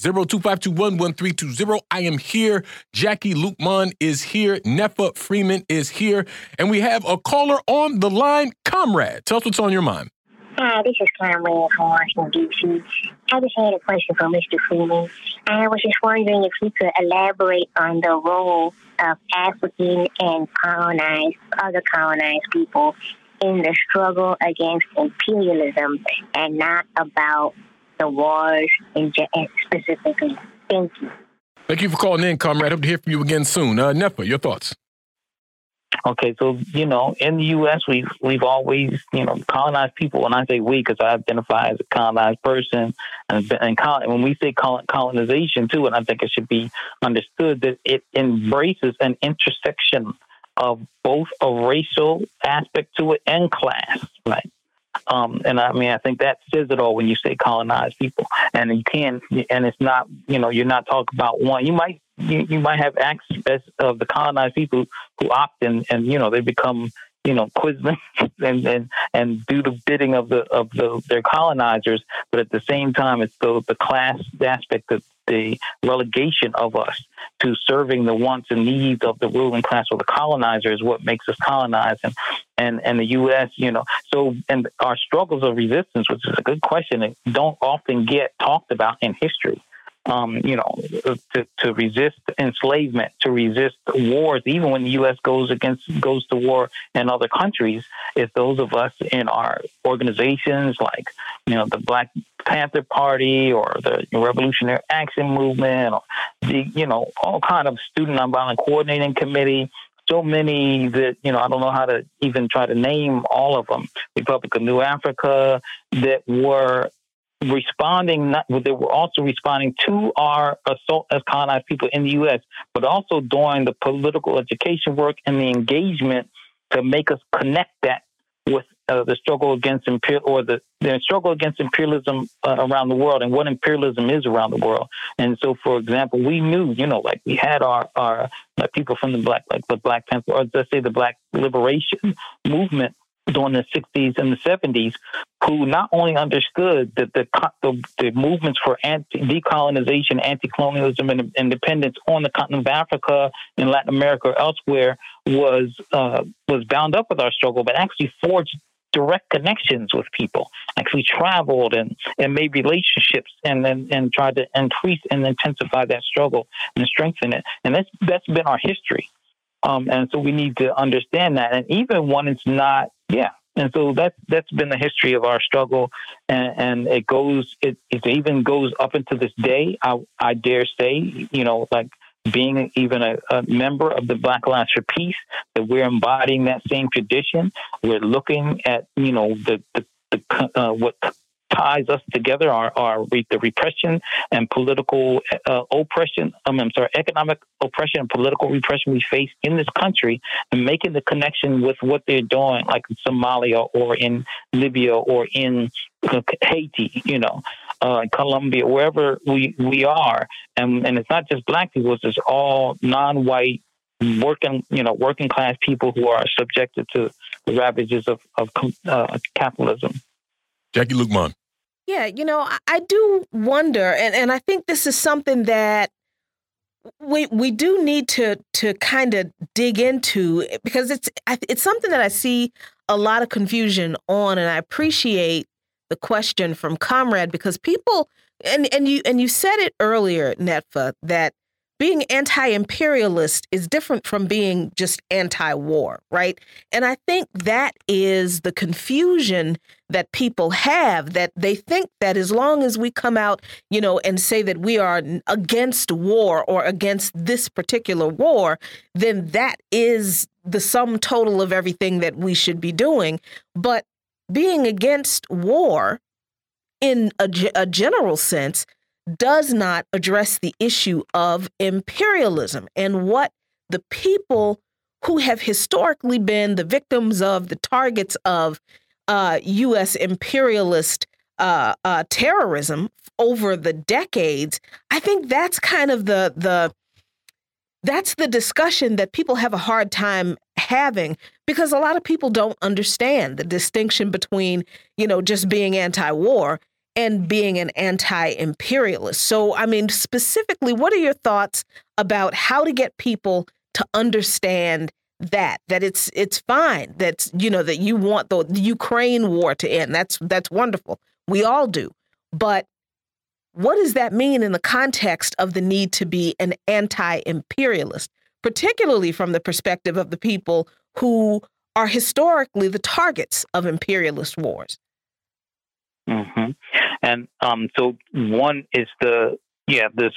0252111320. I am here. Jacquie Luqman is here. Netfa Freeman is here. And we have a caller on the line. Comrade, tell us what's on your mind. Hi, this is Comrade from Washington, D.C. I just had a question for Mr. Freeman. I was just wondering if he could elaborate on the role of African and colonized, other colonized people in the struggle against imperialism and not about the wars in specifically. Thank you. Thank you for calling in, comrade. Hope to hear from you again soon. Uh, Netfa, your thoughts? Okay, so you know, in the U.S., we've we've always you know colonized people. When I say we, because I identify as a colonized person, and, and when we say colonization too, and I think it should be understood that it embraces an intersection of both a racial aspect to it and class, right? Um, and I mean, I think that says it all when you say colonized people. And you can, and it's not, you know, you're not talking about one. You might, you, you might have aspects of the colonized people who opt in, and you know, they become, you know, quisling <laughs> and, and and do the bidding of the of the their colonizers. But at the same time, it's the the class aspect that the relegation of us to serving the wants and needs of the ruling class or the colonizer is what makes us colonize and and and the U.S. You know, so and our struggles of resistance, which is a good question, don't often get talked about in history um, you know, to, to resist enslavement, to resist wars, even when the U.S. goes against goes to war in other countries, is those of us in our organizations like, you know, the Black Panther Party or the Revolutionary Action Movement, or the, you know, all kind of student nonviolent coordinating committee, so many that you know I don't know how to even try to name all of them. Republic of New Africa that were responding not they were also responding to our assault as colonized people in the US, but also doing the political education work and the engagement to make us connect that with uh, the struggle against imperial or the, the struggle against imperialism uh, around the world and what imperialism is around the world. And so, for example, we knew, you know, like we had our our like people from the black, like the Black Panther, or let's say the Black Liberation movement during the 60s and the 70s who not only understood that the, the, the movements for anti decolonization, anti colonialism, and independence on the continent of Africa, in Latin America, or elsewhere was uh, was bound up with our struggle, but actually forged direct connections with people. Actually traveled and, and made relationships and, and and tried to increase and intensify that struggle and strengthen it. And that's that's been our history. Um, and so we need to understand that. And even when it's not, yeah. And so that's that's been the history of our struggle, and, and it goes, it, it even goes up into this day. I I dare say, you know, like being even a, a, member of the Black Alliance for Peace, that we're embodying that same tradition. We're looking at, you know, the, the, the uh, what ties us together are, are the repression and political uh, oppression. Um, I'm sorry, economic oppression and political repression we face in this country, and making the connection with what they're doing, like in Somalia or in Libya or in uh, Haiti, you know, uh, Colombia, wherever we we are, and and it's not just black people; it's just all non-white working, you know, working class people who are subjected to the ravages of of uh, capitalism. Jacquie Luqman. Yeah, you know, I, I do wonder, and, and I think this is something that we we do need to to kind of dig into eh, because it's it's something that I see a lot of confusion on, and I appreciate the question from Comrade because people and and you and you said it earlier, Netfa, that being anti-imperialist is different from being just anti-war, right? And I think that is the confusion that people have that they think that as long as we come out, you know, and say that we are against war or against this particular war, then that is the sum total of everything that we should be doing. But being against war in a, a general sense does not address the issue of imperialism and what the people who have historically been the victims of the targets of uh, U.S. imperialist uh, uh, terrorism over the decades. I think that's kind of the the that's the discussion that people have a hard time having because a lot of people don't understand the distinction between you know just being anti-war and being an anti imperialist. So, I mean, specifically, what are your thoughts about how to get people to understand that that it's it's fine that you know that you want the, the Ukraine war to end? That's that's wonderful. We all do. But what does that mean in the context of the need to be an anti-imperialist particularly from the perspective of the people who are historically the targets of imperialist wars Mm-hmm. And um, so one is the yeah this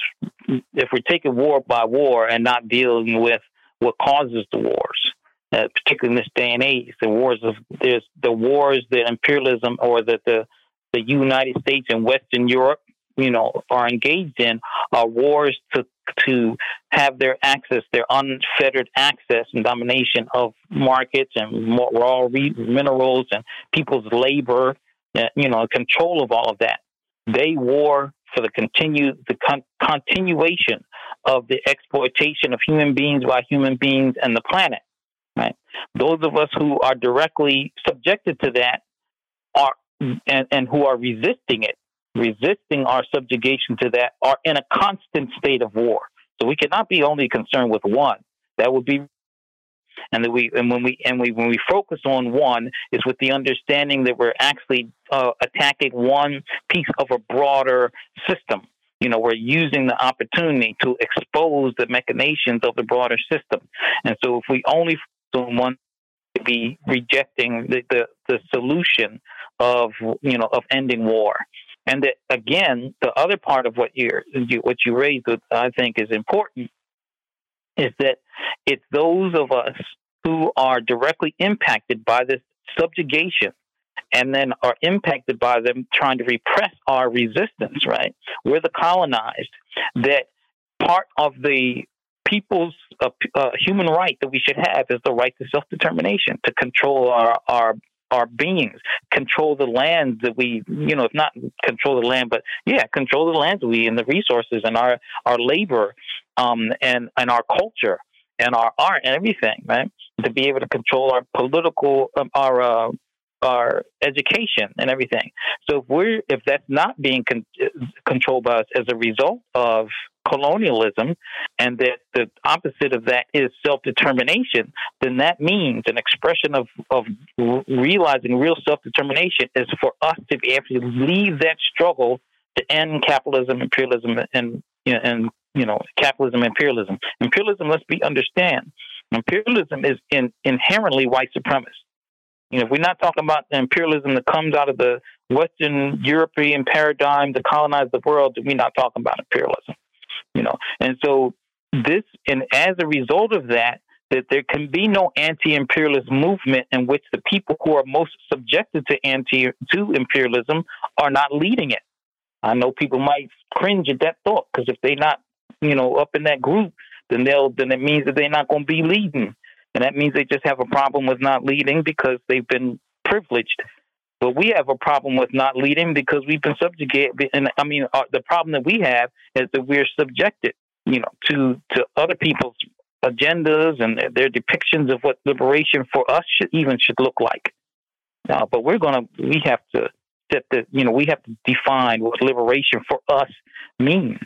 if we're taking war by war and not dealing with what causes the wars, uh, particularly in this day and age, the wars of there's the wars that imperialism or that the the United States and Western Europe you know are engaged in are wars to to have their access, their unfettered access and domination of markets and raw minerals and people's labor Uh, you know, control of all of that. They war for the continue the con- continuation of the exploitation of human beings by human beings and the planet. Right. Those of us who are directly subjected to that are and, and who are resisting it, resisting our subjugation to that, are in a constant state of war. So we cannot be only concerned with one. That would be and that we and when we and we when we focus on one is with the understanding that we're actually uh, attacking one piece of a broader system. You know, we're using the opportunity to expose the machinations of the broader system. And so, if we only focus on one, to be rejecting the, the, the solution of you know of ending war. And that again, the other part of what you're what you raised, that I think is important, is that It's those of us who are directly impacted by this subjugation and then are impacted by them trying to repress our resistance, right? We're the colonized that part of the people's uh, uh, human right that we should have is the right to self determination, to control our, our our beings, control the lands that we, you know, if not control the land, but yeah, control the lands we and the resources and our our labor, um, and and our culture and our art and everything, right? To be able to control our political, um, our uh, our education and everything. So if we're if that's not being con- controlled by us as a result of colonialism, and that the opposite of that is self determination, then that means an expression of, of realizing real self determination is for us to be able to leave that struggle to end capitalism, imperialism, and you know, and you know capitalism, imperialism. Imperialism, let's be understand, imperialism is in, inherently white supremacist. You know, if we're not talking about the imperialism that comes out of the Western European paradigm to colonize the world, we're not talking about imperialism you know. And so this, and as a result of that, that there can be no anti-imperialist movement in which the people who are most subjected to anti to imperialism are not leading it. I know people might cringe at that thought because if they're not, you know, up in that group, then they'll then it means that they're not going to be leading, and that means they just have a problem with not leading because they've been privileged but we have a problem with not leading because we've been subjugated. And I mean, uh, the problem that we have is that we're subjected, you know, to to other people's agendas and their, depictions of what liberation for us should even should look like. Uh, but we're gonna, we have to set the, you know, we have to define what liberation for us means.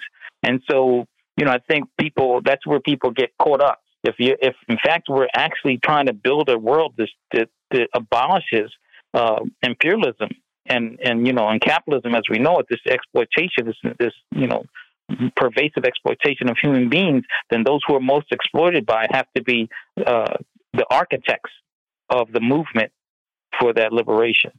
And so, you know, I think people, that's where people get caught up. If you, if in fact we're actually trying to build a world that, that, that abolishes uh, imperialism and and you know and capitalism as we know it, this exploitation, this this you know pervasive exploitation of human beings, then those who are most exploited by have to be uh, the architects of the movement for that liberation.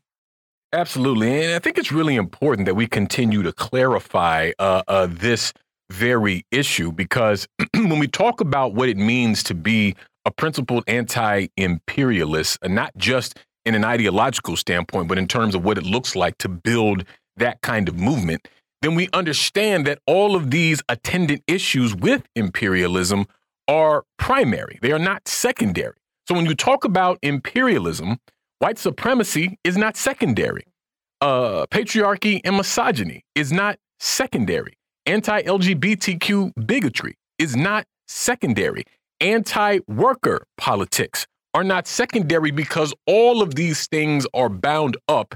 Absolutely, and I think it's really important that we continue to clarify uh, uh, this very issue because <clears throat> when we talk about what it means to be a principled anti-imperialist, not just in an ideological standpoint, but in terms of what it looks like to build that kind of movement, then we understand that all of these attendant issues with imperialism are primary. They are not secondary. So when you talk about imperialism, white supremacy is not secondary. Uh, patriarchy and misogyny is not secondary. Anti LGBTQ bigotry is not secondary. Anti worker politics are not secondary because all of these things are bound up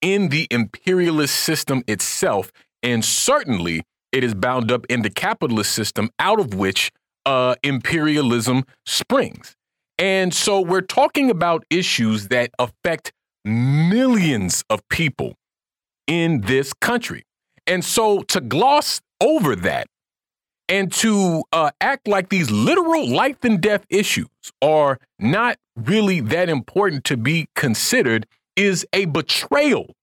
in the imperialist system itself. And certainly it is bound up in the capitalist system out of which uh, imperialism springs. And so we're talking about issues that affect millions of people in this country. And so to gloss over that and to uh, act like these literal life and death issues are not really that important to be considered is a betrayal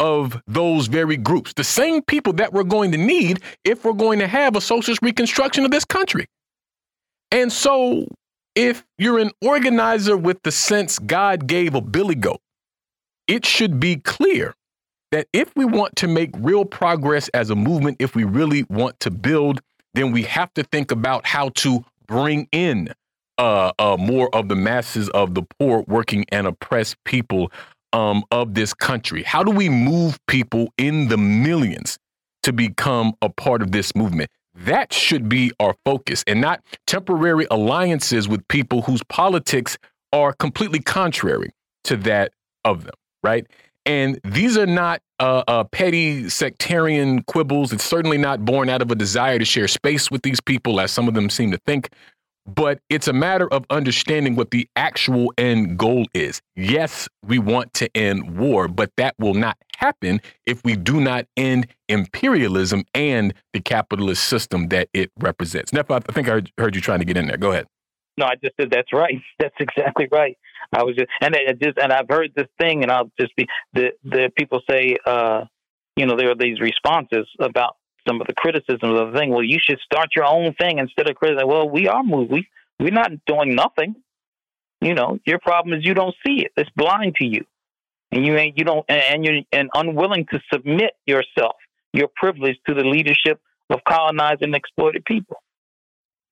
of those very groups, the same people that we're going to need if we're going to have a socialist reconstruction of this country. And so, if you're an organizer with the sense God gave a billy goat, it should be clear that if we want to make real progress as a movement, if we really want to build then we have to think about how to bring in uh, uh, more of the masses of the poor, working, and oppressed people um, of this country. How do we move people in the millions to become a part of this movement? That should be our focus and not temporary alliances with people whose politics are completely contrary to that of them, right? And these are not uh, uh, petty sectarian quibbles. It's certainly not born out of a desire to share space with these people, as some of them seem to think. But it's a matter of understanding what the actual end goal is. Yes, we want to end war, but that will not happen if we do not end imperialism and the capitalist system that it represents. Neff, I think I heard, heard you trying to get in there. Go ahead. No, I just said that's right. <laughs> That's exactly right. I was just and it just and I've heard this thing, and I'll just be the the people say, uh, you know, there are these responses about some of the criticisms of the thing. Well, you should start your own thing instead of criticizing. Well, we are moving. We We're not doing nothing. You know, your problem is you don't see it. It's blind to you, and you ain't you don't and you're and unwilling to submit yourself, your privilege, to the leadership of colonized and exploited people.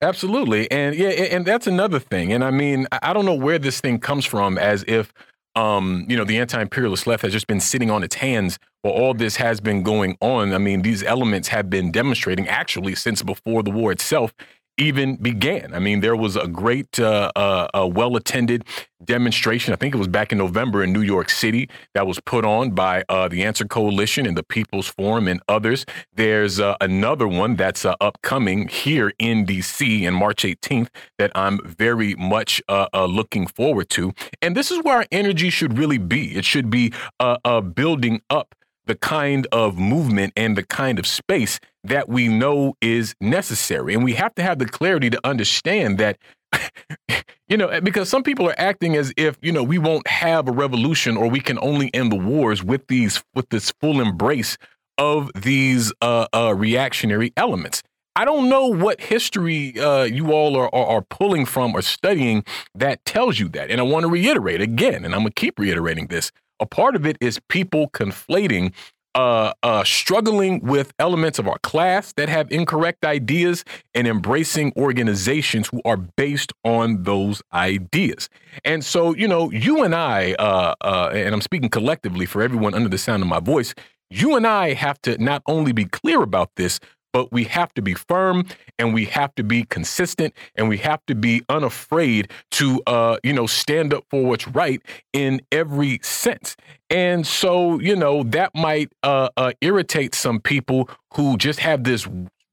Absolutely, and yeah, and that's another thing. And I mean, I don't know where this thing comes from, as if um, you know, the anti-imperialist left has just been sitting on its hands while all this has been going on. I mean, these elements have been demonstrating actually since before the war itself even began. I mean, there was a great, uh, uh, uh, well attended demonstration. I think it was back in November in New York City that was put on by uh, the ANSWER Coalition and the People's Forum and others. There's uh, another one that's uh, upcoming here in DC in March 18th that I'm very much looking forward to. And this is where our energy should really be. It should be building up the kind of movement and the kind of space that we know is necessary. And we have to have the clarity to understand that, <laughs> you know, because some people are acting as if, you know, we won't have a revolution or we can only end the wars with these, with this full embrace of these uh, uh, reactionary elements. I don't know what history uh, you all are, are, are, pulling from or studying that tells you that. And I want to reiterate again, and I'm going to keep reiterating this a part of it is people conflating uh, uh, struggling with elements of our class that have incorrect ideas and embracing organizations who are based on those ideas. And so, you know, you and I, uh, uh and I'm speaking collectively for everyone under the sound of my voice, you and I have to not only be clear about this, but we have to be firm and we have to be consistent and we have to be unafraid to uh, you know stand up for what's right in every sense. And so you know that might uh, uh, irritate some people who just have this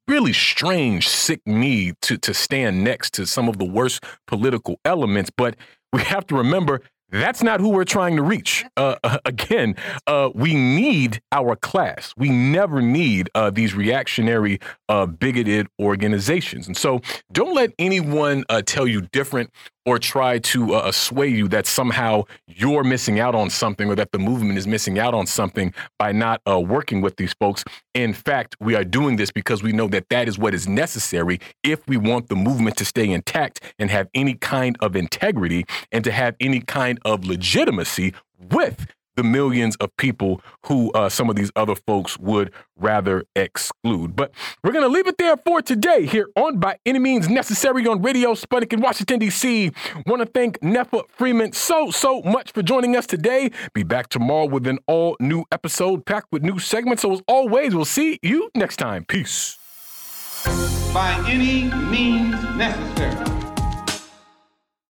really strange sick need to to stand next to some of the worst political elements. But we have to remember that's not who we're trying to reach. Uh, <laughs> uh, again, uh, we need our class. We never need uh, these reactionary, uh, bigoted organizations. And so don't let anyone uh, tell you different or try to uh, sway you that somehow you're missing out on something or that the movement is missing out on something by not uh, working with these folks. In fact, we are doing this because we know that that is what is necessary if we want the movement to stay intact and have any kind of integrity and to have any kind of legitimacy with the millions of people who uh, some of these other folks would rather exclude. But we're going to leave it there for today here on By Any Means Necessary on Radio Sputnik in Washington, D.C. Want to thank Netfa Freeman so, so much for joining us today. Be back tomorrow with an all new episode packed with new segments. So, as always, we'll see you next time. Peace. By any means necessary.